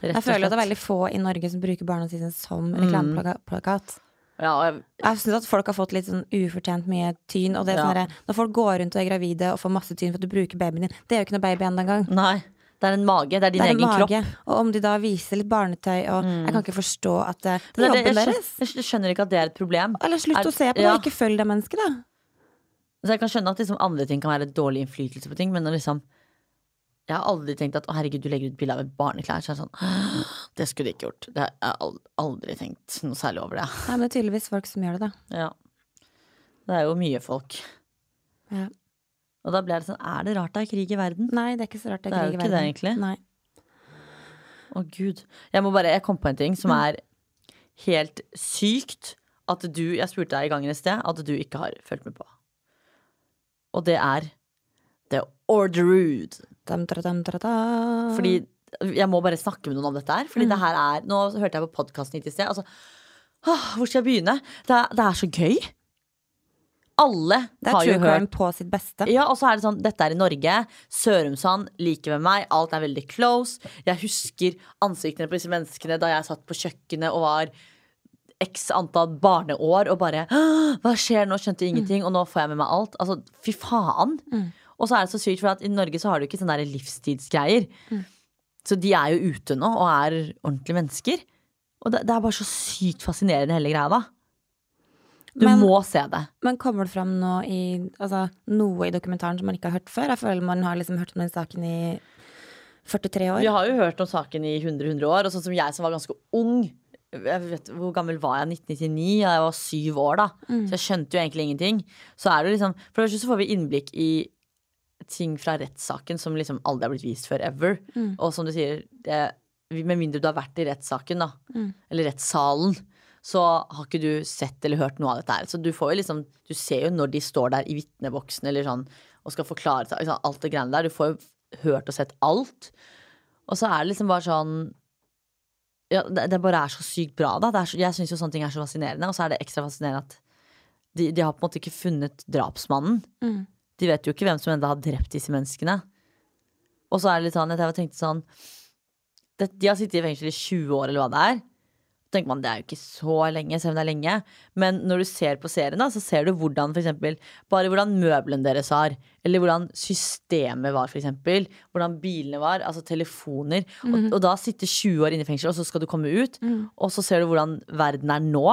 [SPEAKER 2] Jeg føler at det er veldig få i Norge som bruker barna sine som
[SPEAKER 1] Mm.
[SPEAKER 2] reklameplakat.
[SPEAKER 1] ja, jeg,
[SPEAKER 2] Jeg syns at folk har fått litt sånn ufortjent mye tyn. Og det er
[SPEAKER 1] Ja.
[SPEAKER 2] sånn der, Når folk går rundt og er gravide og får masse tyn for at du bruker babyen din Det er jo ikke noe baby ennå engang.
[SPEAKER 1] Det er en mage. Det er din
[SPEAKER 2] Det er egen
[SPEAKER 1] egen kropp.
[SPEAKER 2] Og om de da viser litt barnetøy og Jeg kan ikke forstå at det, det er
[SPEAKER 1] det,
[SPEAKER 2] jobben
[SPEAKER 1] jeg,
[SPEAKER 2] deres.
[SPEAKER 1] skjønner, jeg skjønner ikke at det er et problem.
[SPEAKER 2] Eller slutt
[SPEAKER 1] Er-
[SPEAKER 2] å se på det,
[SPEAKER 1] ja.
[SPEAKER 2] ikke følg det mennesket, da.
[SPEAKER 1] Så jeg kan skjønne at liksom andre ting kan være dårlig innflytelse på ting, men liksom Jeg har aldri tenkt at å herregud, du legger ut bilde av et barneklær, så er det sånn Det skulle du ikke gjort. Det har jeg aldri tenkt noe særlig over det.
[SPEAKER 2] Nei, men det er tydeligvis folk som gjør det, da.
[SPEAKER 1] Ja. Det er jo mye folk.
[SPEAKER 2] Ja.
[SPEAKER 1] Og da ble det sånn, er det rart det er krig i verden?
[SPEAKER 2] Nei, det er ikke så rart det er,
[SPEAKER 1] Det er
[SPEAKER 2] er
[SPEAKER 1] jo ikke det, egentlig.
[SPEAKER 2] Nei.
[SPEAKER 1] Å gud. Jeg må bare, jeg kom på en ting som er helt sykt at du, jeg spurte deg i gangen et sted, at du ikke har fulgt med på. Og det er The Orderud. Fordi jeg må bare snakke med noen om dette her. Fordi
[SPEAKER 2] Mm.
[SPEAKER 1] det her er Nå hørte jeg på podkasten hit i sted. Altså, åh, hvor skal jeg begynne? Det er, det er så gøy. Alle
[SPEAKER 2] Det er
[SPEAKER 1] har jo
[SPEAKER 2] true crime
[SPEAKER 1] hørt
[SPEAKER 2] på sitt beste.
[SPEAKER 1] ja, og så er det sånn, dette er i Norge. Sørumsand liker med meg. Alt er veldig close. Jeg husker ansiktene på disse menneskene da jeg satt på kjøkkenet og var x antall barneår og bare Hva skjer nå? Skjønte ingenting, og nå får jeg med meg alt. Altså, fy faen. Og så er det så sykt, for at i Norge så har du ikke sånne livstidsgreier. Så de er jo ute nå og er ordentlige mennesker. Og det, det er bare så sykt fascinerende, hele greia, da. Du
[SPEAKER 2] Men-
[SPEAKER 1] må se det.
[SPEAKER 2] Men kommer det fram noe i, altså, noe i dokumentaren som man ikke har hørt før? Jeg føler man har liksom hørt om den saken i 43 år.
[SPEAKER 1] Vi har jo hørt om saken i 100-100 år, og sånn som jeg som var ganske ung jeg vet, Hvor gammel var jeg? 1999? Jeg var syv år, da. Så jeg skjønte jo egentlig ingenting. Så er det liksom For det første så får vi innblikk i ting fra rettssaken som liksom aldri har blitt vist før ever. Og som du sier, det, med mindre du har vært i rettssaken, da, eller rettssalen, så har ikke du sett eller hørt noe av dette her. Så du får jo liksom Du ser jo når de står der i vitneboksen eller sånn og skal forklare seg, liksom, alt det greiene der. Du får jo hørt og sett alt. Og så er det liksom bare sånn ja, det, det bare er så sykt bra, da. Det er så, jeg syns jo sånne ting er så fascinerende. Og så er det ekstra fascinerende at de, de har på en måte ikke funnet drapsmannen.
[SPEAKER 2] Mm.
[SPEAKER 1] De vet jo ikke hvem som enda har drept disse menneskene. Og så er det litt sånn at jeg tenkte sånn det, De har sittet i fengsel i 20 år, eller hva det er. Tenker man det er jo ikke så lenge, selv om det er lenge. Men når du ser på serien, da, så ser du hvordan eksempel, bare hvordan møblene deres har. Eller hvordan systemet var, eksempel. Hvordan bilene var. Altså telefoner. Og, og da sitte 20 år inne i fengsel, og så skal du komme ut. Og så ser du hvordan verden er nå.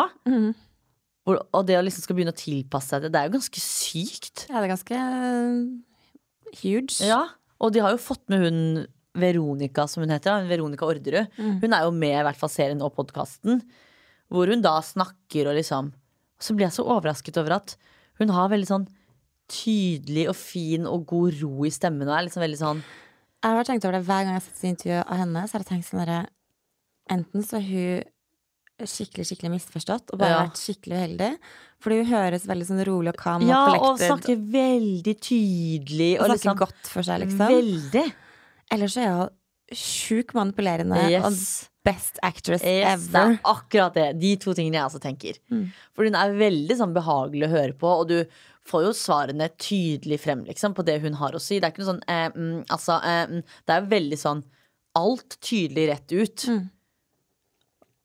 [SPEAKER 1] Hvor, og det å liksom skal begynne å tilpasse seg det, det er jo ganske sykt.
[SPEAKER 2] Ja, det er ganske eh, huge.
[SPEAKER 1] Ja, og de har jo fått med hun Veronica, som hun heter. Veronica Orderud. Hun er jo med i hvert fall serien og podkasten. Hvor hun da snakker og liksom Så blir jeg så overrasket over at hun har veldig sånn tydelig og fin og god ro i stemmen. Og er liksom veldig sånn
[SPEAKER 2] Jeg har tenkt over det hver gang jeg har sett intervju av henne. Så har jeg tenkt sånn derre Enten så er hun skikkelig skikkelig misforstått og bare
[SPEAKER 1] Ja.
[SPEAKER 2] vært skikkelig uheldig. Fordi hun høres veldig sånn rolig og calm
[SPEAKER 1] Ja,
[SPEAKER 2] og
[SPEAKER 1] og snakker veldig tydelig.
[SPEAKER 2] og
[SPEAKER 1] Og
[SPEAKER 2] snakker
[SPEAKER 1] liksom
[SPEAKER 2] godt for seg, liksom.
[SPEAKER 1] Veldig.
[SPEAKER 2] Eller så er hun sjukt manipulerende og best actress
[SPEAKER 1] Yes, det er akkurat det. De to tingene jeg også tenker.
[SPEAKER 2] Mm.
[SPEAKER 1] For hun er veldig sånn behagelig å høre på, og du får jo svarene tydelig frem liksom, på det hun har å si. Det er ikke noe sånn eh, mm, Altså, eh, mm, det er veldig sånn alt tydelig rett ut.
[SPEAKER 2] Mm.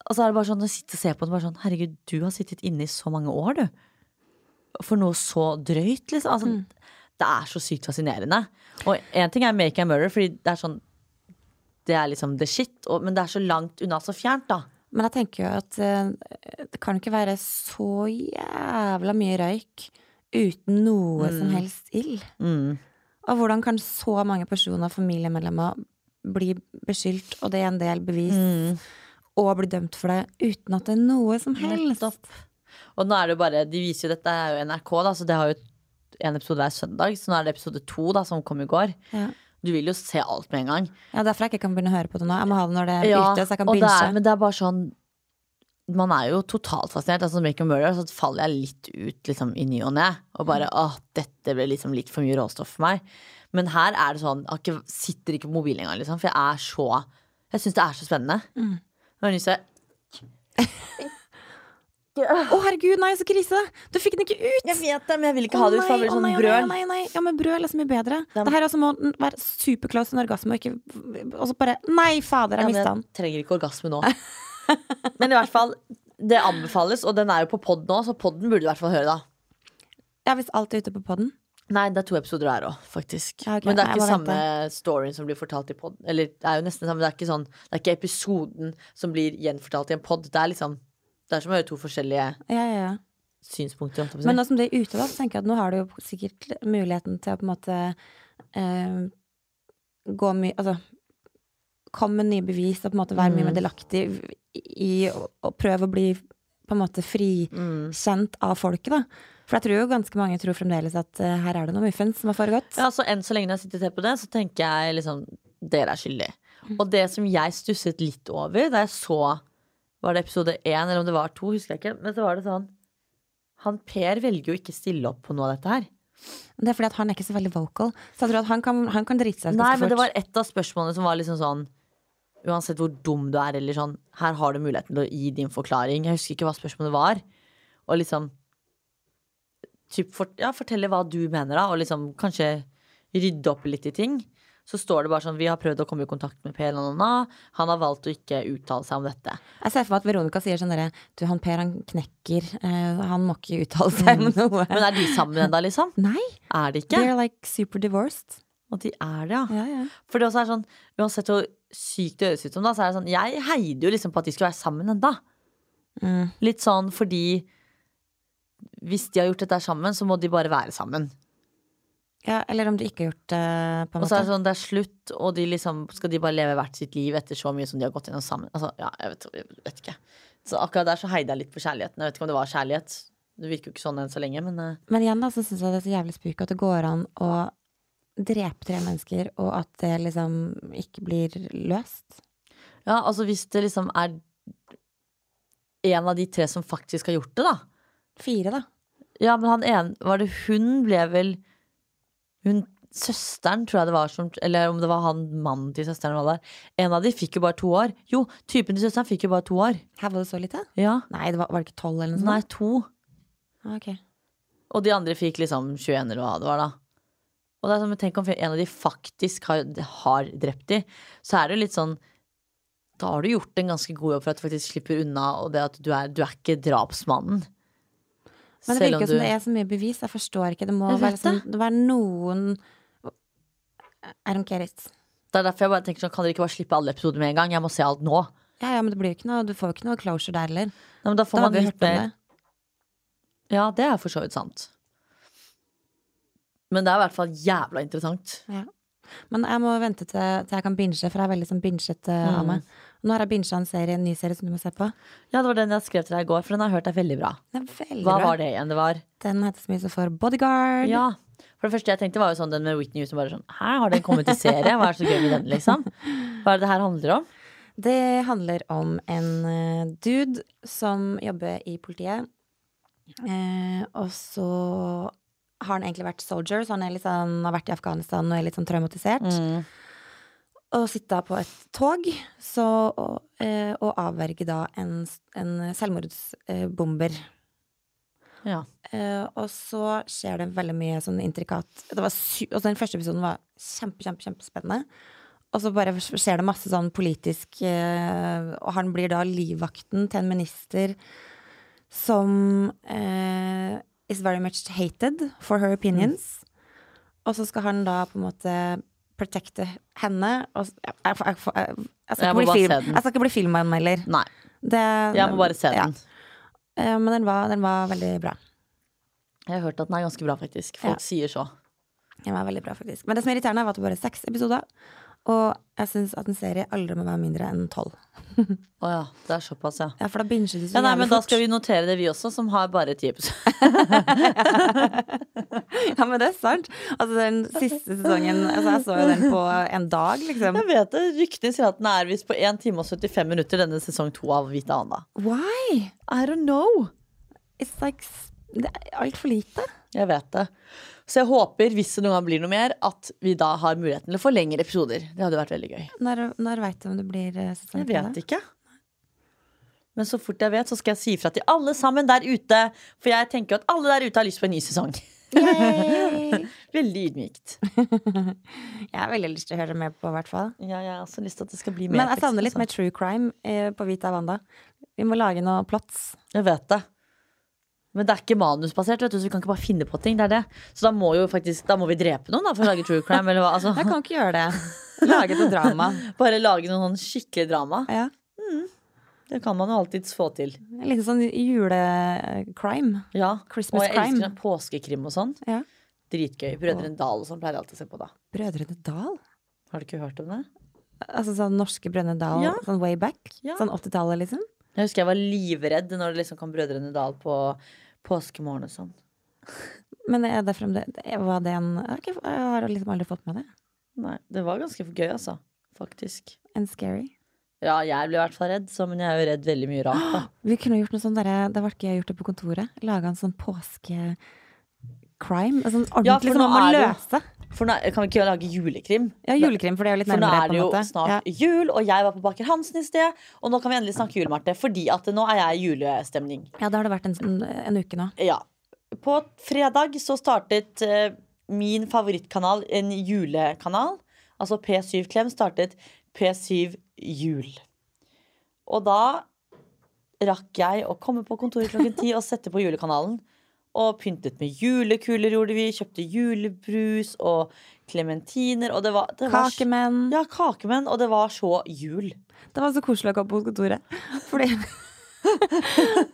[SPEAKER 1] Og så er det bare sånn å sitte og se på det, bare sånn Herregud, du har sittet inne i så mange år, du. For noe så drøyt, liksom. Altså,
[SPEAKER 2] Mm.
[SPEAKER 1] Det er så sykt fascinerende. Og én ting er Make a Murder, fordi det er sånn Det er liksom the shit, og, men det er så langt unna, så fjernt, da.
[SPEAKER 2] Men jeg tenker jo at eh, det kan ikke være så jævla mye røyk uten noe som helst ild.
[SPEAKER 1] Mm.
[SPEAKER 2] Og hvordan kan så mange personer og familiemedlemmer bli beskyldt, og det er en del bevis,
[SPEAKER 1] Mm.
[SPEAKER 2] og bli dømt for det uten at det er noe som helst?
[SPEAKER 1] Nettopp. Og nå er det jo bare De viser jo dette er jo NRK, da, så det har jo en episode hver søndag. Så nå er det episode to, da, som kom i går.
[SPEAKER 2] Ja.
[SPEAKER 1] Du vil jo se alt med en gang.
[SPEAKER 2] ja, Derfor jeg ikke kan begynne å høre på det nå. Jeg må ha det når det er
[SPEAKER 1] Ja,
[SPEAKER 2] ute, så jeg kan binge.
[SPEAKER 1] men det er bare sånn Man er jo totalt fascinert. Altså Make a Murder, så faller jeg litt ut liksom, i ny og ne. Og bare åh, dette ble liksom litt for mye råstoff for meg. Men her er det sånn Jeg sitter ikke på mobilen engang, liksom. For jeg er så Jeg syns det er så spennende.
[SPEAKER 2] Mm.
[SPEAKER 1] Nå har lyst til å-
[SPEAKER 2] oh, herregud, nei, så krise! Du fikk den ikke ut!
[SPEAKER 1] Jeg vet det, men jeg vil ikke
[SPEAKER 2] Å
[SPEAKER 1] ha det ut. For sånn
[SPEAKER 2] nei,
[SPEAKER 1] brøl.
[SPEAKER 2] Nei, nei. Ja, men brøl er så mye bedre.
[SPEAKER 1] Ja,
[SPEAKER 2] Det her altså må være superclose en orgasme, og ikke Og så bare Nei, fader,
[SPEAKER 1] Ja,
[SPEAKER 2] jeg
[SPEAKER 1] men
[SPEAKER 2] mista den.
[SPEAKER 1] jeg trenger ikke orgasme nå. men i hvert fall, det anbefales, og den er jo på pod nå, så podden burde du i hvert fall høre, da.
[SPEAKER 2] Ja, hvis alt er ute på poden.
[SPEAKER 1] Nei, det er to episoder der òg, faktisk.
[SPEAKER 2] Ja, okay.
[SPEAKER 1] Men det er ikke
[SPEAKER 2] Nei,
[SPEAKER 1] samme storyen som blir fortalt i pod. Eller det er jo nesten samme, det er ikke sånn Det er ikke episoden som blir gjenfortalt i en pod. Det er liksom Det er som å høre to forskjellige
[SPEAKER 2] Ja, ja, ja.
[SPEAKER 1] synspunkter.
[SPEAKER 2] Men nå som du er ute, da, så tenker jeg at nå har du jo sikkert muligheten til å på en måte eh, gå mye Altså komme med nye bevis og på en måte være mye
[SPEAKER 1] Mm.
[SPEAKER 2] mer delaktig i å, prøve å bli på en måte frikjent av folket, da. For jeg tror jo ganske mange tror fremdeles at uh, her er det noe muffens som har foregått.
[SPEAKER 1] Ja, så enn så lenge jeg sitter til på det, så tenker jeg liksom Dere er skyldig. Og det som jeg stusset litt over da jeg så Var det episode én, eller om det var to, husker jeg ikke. Men så var det sånn Han Per velger jo ikke stille opp på noe av dette her.
[SPEAKER 2] Det er fordi at han er ikke så veldig vocal. Så jeg tror at han kan, han kan drite seg ut
[SPEAKER 1] Nei, men det var et av spørsmålene som var liksom sånn Uansett hvor dum du er, eller sånn Her har du muligheten til å gi din forklaring. Jeg husker ikke hva spørsmålet var. Og liksom typ, for, ja, Fortelle hva du mener, da, og liksom kanskje rydde opp litt i ting. Så står det bare sånn Vi har prøvd å komme i kontakt med Per Lanana. Han har valgt å ikke uttale seg om dette.
[SPEAKER 2] Jeg ser for meg at Veronica sier sånn derre Du, han Per han knekker. Uh, han må ikke uttale seg om noe.
[SPEAKER 1] Men er de sammen ennå, liksom?
[SPEAKER 2] Nei,
[SPEAKER 1] Er de ikke?
[SPEAKER 2] they're like super divorced.
[SPEAKER 1] Og de er det, ja.
[SPEAKER 2] Ja, ja.
[SPEAKER 1] For det også er sånn Uansett hvor sykt det høres ut som, da, så er det sånn Jeg heide jo liksom på at de skulle være sammen enda.
[SPEAKER 2] Mm.
[SPEAKER 1] Litt sånn fordi hvis de har gjort dette sammen, så må de bare være sammen.
[SPEAKER 2] Ja. Eller om du ikke har gjort det, på en måte.
[SPEAKER 1] Og så er det sånn, det er slutt, og de liksom, skal de bare leve hvert sitt liv etter så mye som de har gått gjennom sammen. Altså, ja, jeg vet, jeg vet ikke. Så akkurat der så heide jeg litt på kjærligheten. Jeg vet ikke om det var kjærlighet. Det virker jo ikke sånn enn så lenge, men eh,
[SPEAKER 2] Men igjen da, så syns jeg det er så jævlig spooky at det går an å drepe tre mennesker, og at det liksom ikke blir løst.
[SPEAKER 1] ja, altså hvis det liksom er en av de tre som faktisk har gjort det, da.
[SPEAKER 2] Fire, da.
[SPEAKER 1] Ja, men han ene Var det hun ble vel Hun Søsteren, tror jeg det var som Eller om det var han mannen til søsteren var der. En av de fikk jo bare to år. Jo, typen til søsteren fikk jo bare to år.
[SPEAKER 2] Her var det så lite?
[SPEAKER 1] Ja.
[SPEAKER 2] Nei, det var, var det ikke tolv eller noe sånt?
[SPEAKER 1] Nei, to.
[SPEAKER 2] Okay. ok.
[SPEAKER 1] Og de andre fikk liksom 21 eller hva det var, da. Og det er sånn, tenk om en av de faktisk har, har drept de, så er det jo litt sånn Da har du gjort en ganske god jobb for at du faktisk slipper unna, og det at du er, du er ikke drapsmannen.
[SPEAKER 2] Men det virker som det er så mye bevis. Jeg forstår ikke. Det må være, sånn, det være noen I don't care it.
[SPEAKER 1] Det er derfor jeg bare tenker sånn, Kan dere ikke bare slippe alle episoder med en gang? Jeg må se alt nå.
[SPEAKER 2] Ja, ja, men det blir ikke noe, du får jo ikke noe closure der heller.
[SPEAKER 1] Nei, da får
[SPEAKER 2] Da
[SPEAKER 1] man litt mer
[SPEAKER 2] det.
[SPEAKER 1] Ja, det er for så vidt sant. Men det er i hvert fall jævla interessant.
[SPEAKER 2] Ja. Men jeg må vente til, til jeg kan binge, for jeg er veldig sånn bingete
[SPEAKER 1] Mm.
[SPEAKER 2] av meg. Nå har jeg binga en serie, en ny serie som du må se på.
[SPEAKER 1] Ja, det var den jeg skrev til deg i går, for den har jeg hørt er veldig bra.
[SPEAKER 2] Den er veldig
[SPEAKER 1] Hva
[SPEAKER 2] bra.
[SPEAKER 1] var det igjen det var?
[SPEAKER 2] Den heter så mye som for Bodyguard.
[SPEAKER 1] Ja. For det første jeg tenkte var jo sånn den med Whitney Houston. Bare sånn, Hæ, har den kommet i serie? Hva er det så gøy med den, liksom? Hva er det det her handler om?
[SPEAKER 2] Det handler om en eh, dude som jobber i politiet. Eh, og så har han egentlig vært soldier, så han sånn, har vært i Afghanistan og er litt sånn traumatisert.
[SPEAKER 1] Mm.
[SPEAKER 2] Og sitte på et tog så, og, eh, og avverge da en, en selvmordsbomber.
[SPEAKER 1] Ja.
[SPEAKER 2] Eh, og så skjer det veldig mye sånn intrikat det var sy altså Den første episoden var kjempe, kjempe, kjempespennende. Og så bare skjer det masse sånn politisk eh, Og han blir da livvakten til en minister som eh, is very much hated for her opinions. Og så skal han da på en måte protecte henne. Og, jeg, jeg, jeg, jeg, skal ikke bli film, jeg skal ikke bli filmanmelder.
[SPEAKER 1] Nei,
[SPEAKER 2] Det,
[SPEAKER 1] jeg må bare se
[SPEAKER 2] ja.
[SPEAKER 1] den.
[SPEAKER 2] Eh, Men den var, den var veldig bra.
[SPEAKER 1] Jeg har hørt at den er ganske bra, faktisk. Folk
[SPEAKER 2] Ja.
[SPEAKER 1] sier så.
[SPEAKER 2] Den var veldig bra, faktisk. Men det som er irriterende, var at det bare er seks episoder. Og jeg syns at en serie aldri må være mindre enn tolv.
[SPEAKER 1] Å ja, det er såpass, ja.
[SPEAKER 2] Ja, for da binger du så
[SPEAKER 1] Ja, nei,
[SPEAKER 2] men
[SPEAKER 1] men Da skal vi notere det, vi også, som har bare ti episoder.
[SPEAKER 2] Ja, men det er sant. Altså, den siste sesongen altså, Jeg så jo den på en dag, liksom.
[SPEAKER 1] Jeg vet det, Ryktene sier at den er visst på 1 time og 75 minutter, denne sesong to av Vita Anna.
[SPEAKER 2] Why?
[SPEAKER 1] I don't know.
[SPEAKER 2] It's like Det er altfor lite.
[SPEAKER 1] Jeg vet det. Så jeg håper, hvis det noen gang blir noe mer, at vi da har muligheten til å få lengre episoder. Det hadde vært veldig gøy.
[SPEAKER 2] Når, når veit du om det blir eh, sesong
[SPEAKER 1] Jeg vet ikke. Men så fort jeg vet, så skal jeg si ifra til alle sammen der ute. For jeg tenker at alle der ute har lyst på en ny sesong. Veldig ydmykt.
[SPEAKER 2] Jeg har veldig lyst til å høre mer på, i hvert fall.
[SPEAKER 1] Ja, jeg har også lyst til at det skal bli mer.
[SPEAKER 2] Men jeg savner litt
[SPEAKER 1] tekst,
[SPEAKER 2] mer true crime eh, på Vita Wanda. Vi må lage noe plots.
[SPEAKER 1] altså. Jeg vet det. Men det er ikke manusbasert, vet du, så vi kan ikke bare finne på ting. Det er det. Så da må faktisk Da må vi drepe noen da for å lage true crime. Eller hva?
[SPEAKER 2] Jeg
[SPEAKER 1] Altså,
[SPEAKER 2] kan ikke gjøre det. Lage noe drama.
[SPEAKER 1] bare lage noen sånn skikkelig drama.
[SPEAKER 2] Ja.
[SPEAKER 1] Det kan man jo alltids få til.
[SPEAKER 2] Litt sånn julecrime.
[SPEAKER 1] Ja.
[SPEAKER 2] Christmas crime.
[SPEAKER 1] og jeg
[SPEAKER 2] crime.
[SPEAKER 1] elsker sånn påskekrim og sånn.
[SPEAKER 2] Ja.
[SPEAKER 1] Dritgøy. Brødrene Dal og sånn pleier jeg alltid å se på da.
[SPEAKER 2] Brødrene Dal?
[SPEAKER 1] Har du ikke hørt om det?
[SPEAKER 2] Altså sånn norske Brødrene Dal,
[SPEAKER 1] Ja.
[SPEAKER 2] sånn way back?
[SPEAKER 1] Ja.
[SPEAKER 2] Sånn 80-tallet, liksom?
[SPEAKER 1] Jeg husker jeg var livredd når det liksom kom Brødrene Dal på påskemorgen og sånn.
[SPEAKER 2] Men er det fremdeles Var det en Jeg har, liksom aldri fått med det.
[SPEAKER 1] Nei, det var ganske gøy, altså. Faktisk.
[SPEAKER 2] And scary.
[SPEAKER 1] Ja, jeg ble i hvert fall redd, så, men jeg er jo redd veldig mye rart, da.
[SPEAKER 2] Vi kunne gjort noe sånt derre Det var ikke jeg gjort det på kontoret. Laga en sånn påske-crime. En
[SPEAKER 1] Altså,
[SPEAKER 2] ordentlig
[SPEAKER 1] ja,
[SPEAKER 2] som man må
[SPEAKER 1] det
[SPEAKER 2] løse.
[SPEAKER 1] For nå kan vi ikke lage julekrim?
[SPEAKER 2] Ja, julekrim, for det er jo litt nærmere
[SPEAKER 1] For nå er det jo
[SPEAKER 2] måte.
[SPEAKER 1] snart
[SPEAKER 2] Ja.
[SPEAKER 1] jul, og jeg var på Baker Hansen i sted. Og nå kan vi endelig snakke jul, Marte, fordi at nå er jeg i julestemning.
[SPEAKER 2] ja, da har det vært en, sånn- en uke nå.
[SPEAKER 1] Ja. På fredag så startet uh, min favorittkanal en julekanal. Altså P7 Klem startet P7 Jul. Og da rakk jeg å komme på kontoret klokken ti og sette på julekanalen. Og pyntet med julekuler, gjorde vi. Kjøpte julebrus og klementiner. Og det var, det var
[SPEAKER 2] Kakemenn.
[SPEAKER 1] Ja, kakemenn. Og det var så jul.
[SPEAKER 2] Det var så koselig å komme på kontoret. Fordi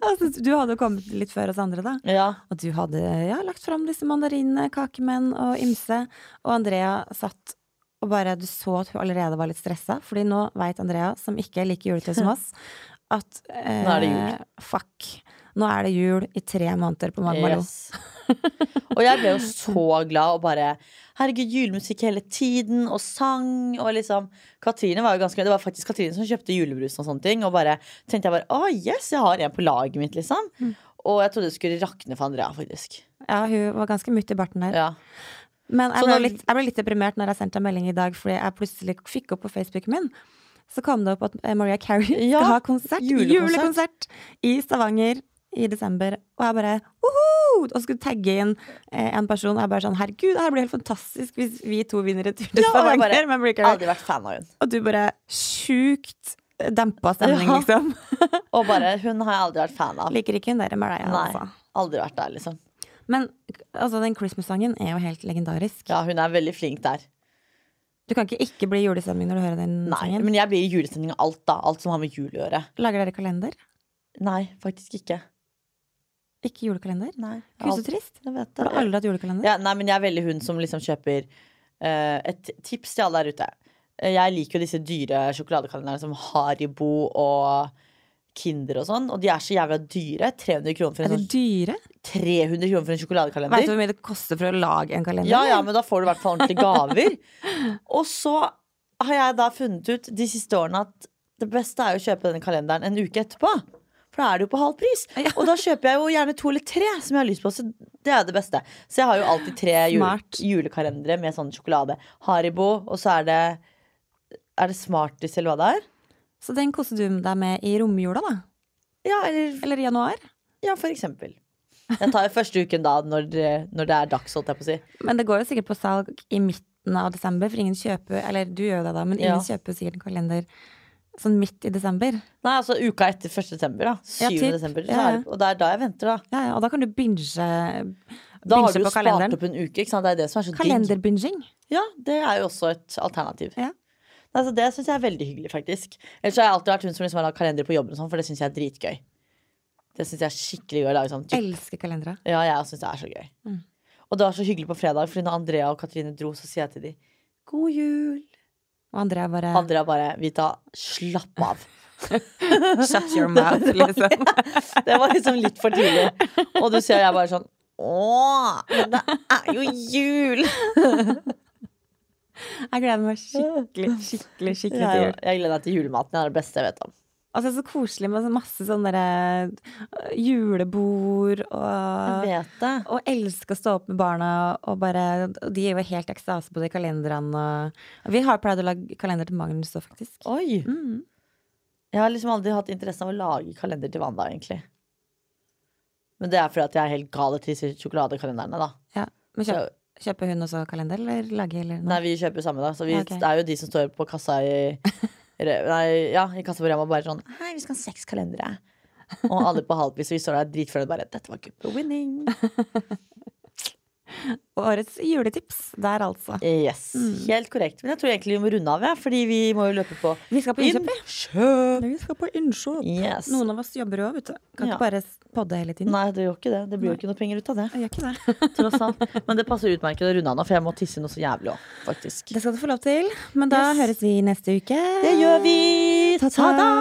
[SPEAKER 2] altså, Du hadde jo kommet litt før oss andre, da.
[SPEAKER 1] Ja.
[SPEAKER 2] Og du hadde ja, lagt fram disse mandarinene, kakemenn og ymse. Og Andrea satt og bare Du så at hun allerede var litt stressa, Fordi nå veit Andrea, som ikke liker juletøy som oss, at eh,
[SPEAKER 1] Nå er det jul.
[SPEAKER 2] Fuck. Nå er det jul i tre måneder på Magmaro.
[SPEAKER 1] Yes. og jeg ble jo så glad og bare Herregud, julemusikk hele tiden, og sang, og liksom Katrine var jo ganske Det var faktisk Katrine som kjøpte julebrusen og sånne ting, og bare tenkte jeg bare Å, yes, jeg har en på laget mitt, liksom.
[SPEAKER 2] Mm.
[SPEAKER 1] Og jeg trodde det skulle rakne for Andrea, faktisk.
[SPEAKER 2] Ja, hun var ganske mutt i barten der.
[SPEAKER 1] Ja.
[SPEAKER 2] Men jeg ble, litt, jeg ble litt deprimert når jeg sendte en melding i dag, fordi jeg plutselig fikk opp på Facebooken min. Så kom det opp at eh, Maria Carrie
[SPEAKER 1] Ja,
[SPEAKER 2] skal ha konsert,
[SPEAKER 1] julekonsert.
[SPEAKER 2] julekonsert i Stavanger i desember. Og jeg bare woho! Og skulle tagge inn eh, en person. Og jeg bare sånn herregud, det her blir helt fantastisk hvis vi to vinner et tur til
[SPEAKER 1] Ja, jeg
[SPEAKER 2] Stavanger.
[SPEAKER 1] Aldri vært fan av hun.
[SPEAKER 2] Og du bare sjukt dempa stemning,
[SPEAKER 1] Ja.
[SPEAKER 2] liksom.
[SPEAKER 1] Og bare Hun har jeg aldri vært fan av.
[SPEAKER 2] Liker ikke hun der Mariah,
[SPEAKER 1] Nei.
[SPEAKER 2] altså.
[SPEAKER 1] Aldri vært der, liksom.
[SPEAKER 2] Men altså, den Christmas-sangen er jo helt legendarisk.
[SPEAKER 1] Ja, hun er veldig flink der.
[SPEAKER 2] Du kan ikke ikke bli i julestemning når du hører den
[SPEAKER 1] Nei,
[SPEAKER 2] sangen.
[SPEAKER 1] men jeg blir i julestemning av alt, da. Alt som har med jul å gjøre.
[SPEAKER 2] Lager dere kalender?
[SPEAKER 1] Nei, faktisk ikke.
[SPEAKER 2] Ikke julekalender?
[SPEAKER 1] Nei.
[SPEAKER 2] Gud, så trist.
[SPEAKER 1] Jeg vet
[SPEAKER 2] Har du aldri hatt julekalender?
[SPEAKER 1] Ja, nei, men jeg er veldig hun som liksom kjøper eh, et tips til alle der ute. Eh, Jeg liker jo disse dyre sjokoladekalenderne som Haribo og Kinder og sånn. Og de er så jævla dyre. 300 kroner for
[SPEAKER 2] Er
[SPEAKER 1] en,
[SPEAKER 2] det
[SPEAKER 1] sånn,
[SPEAKER 2] dyre?
[SPEAKER 1] 300 kroner for en sjokoladekalender.
[SPEAKER 2] Vet du hvor mye det koster for å lage en kalender?
[SPEAKER 1] Ja, ja, men da får du i hvert fall ordentlige gaver. og så har jeg da funnet ut de siste årene at det beste er å kjøpe denne kalenderen en uke etterpå. For da er det jo på halv pris. Og da kjøper jeg jo gjerne to eller tre som jeg har lyst på. Så det er det beste. Så jeg har jo alltid tre jule, julekalendere med sånn sjokolade. Haribo, og så er det Er det Smarties eller hva det er?
[SPEAKER 2] Så den koser du deg med i romjula, da?
[SPEAKER 1] Ja, eller
[SPEAKER 2] Eller i januar?
[SPEAKER 1] Ja, for eksempel. Jeg tar jo første uken da, når, når det er dags, holdt jeg på å si.
[SPEAKER 2] Men det går jo sikkert på salg i midten av desember, for ingen kjøper Eller du gjør det, da, men ingen
[SPEAKER 1] Ja.
[SPEAKER 2] kjøper sikkert en kalender sånn midt i desember.
[SPEAKER 1] Nei, altså uka etter 1. desember, da. 7.
[SPEAKER 2] Ja,
[SPEAKER 1] desember. Så
[SPEAKER 2] Ja, ja.
[SPEAKER 1] det, og det er da jeg venter, da.
[SPEAKER 2] Ja, ja, og da kan du binge,
[SPEAKER 1] Da har
[SPEAKER 2] binge
[SPEAKER 1] du jo
[SPEAKER 2] på
[SPEAKER 1] spart opp en uke, ikke sant. Det er det som er så digg.
[SPEAKER 2] Kalenderbinging.
[SPEAKER 1] Ja, det er jo også et alternativ.
[SPEAKER 2] Ja.
[SPEAKER 1] Altså, det syns jeg er veldig hyggelig, faktisk. Ellers har jeg alltid vært hun som liksom har lagd kalender på jobben, sånn, for det syns jeg er dritgøy. Det syns jeg er skikkelig gøy å lage sånn.
[SPEAKER 2] Elsker kalendere.
[SPEAKER 1] Ja, jeg syns det er så gøy.
[SPEAKER 2] Mm.
[SPEAKER 1] Og det var så hyggelig på fredag, Fordi når Andrea og Katrine dro, så sier jeg til dem god jul.
[SPEAKER 2] Og Andrea bare
[SPEAKER 1] Andrea bare Vita, slapp av.
[SPEAKER 2] Shut your mouth, liksom.
[SPEAKER 1] Det var liksom litt for tidlig. Og du ser jeg bare sånn Å, men det er jo jul!
[SPEAKER 2] Jeg gleder meg skikkelig, skikkelig, skikkelig til jul.
[SPEAKER 1] jeg gleder meg til julematen. Det er det beste jeg vet om.
[SPEAKER 2] Altså, så koselig med så masse sånne derre, øh, julebord og
[SPEAKER 1] Jeg vet det.
[SPEAKER 2] Og elske å stå opp med barna og bare og De er jo helt ekstase på de kalenderne. Og vi har pleid å lage kalender til Magnus òg, faktisk.
[SPEAKER 1] Oi.
[SPEAKER 2] Mm.
[SPEAKER 1] Jeg har liksom aldri hatt interesse av å lage kalender til Wanda, egentlig. Men det er fordi at jeg er helt gal til disse sjokoladekalenderne, da.
[SPEAKER 2] Ja. Men
[SPEAKER 1] Så,
[SPEAKER 2] kjøp, kjøper hun også kalender, eller lager eller noe?
[SPEAKER 1] nei, vi kjøper samme, da. Så vi,
[SPEAKER 2] okay.
[SPEAKER 1] det er jo de som står på kassa i Nei, ja, i kassa på Rema bare sånn Hei, vi skal ha seks kalendere. Og alle på halvpris, og vi står der dritfornøyde bare Dette var good winning.
[SPEAKER 2] Årets juletips der, altså.
[SPEAKER 1] Yes, helt korrekt. Men jeg tror egentlig vi må runde av, ja, fordi vi må jo løpe på
[SPEAKER 2] Vi skal på innkjøp,
[SPEAKER 1] innkjøp.
[SPEAKER 2] Vi skal på innkjøp.
[SPEAKER 1] Yes.
[SPEAKER 2] Noen av oss jobber jo òg, vet du. Kan
[SPEAKER 1] Ja.
[SPEAKER 2] ikke bare podde hele tiden.
[SPEAKER 1] Nei, det gjør ikke det. Det blir jo ikke noe penger ut av det.
[SPEAKER 2] Jeg gjør ikke det.
[SPEAKER 1] Tross alt. Men det passer utmerket å runde av nå, for jeg må tisse noe så jævlig òg, faktisk.
[SPEAKER 2] Det skal du få lov til. Men da
[SPEAKER 1] Yes.
[SPEAKER 2] høres vi neste uke.
[SPEAKER 1] Det gjør vi!
[SPEAKER 2] Ta-ta!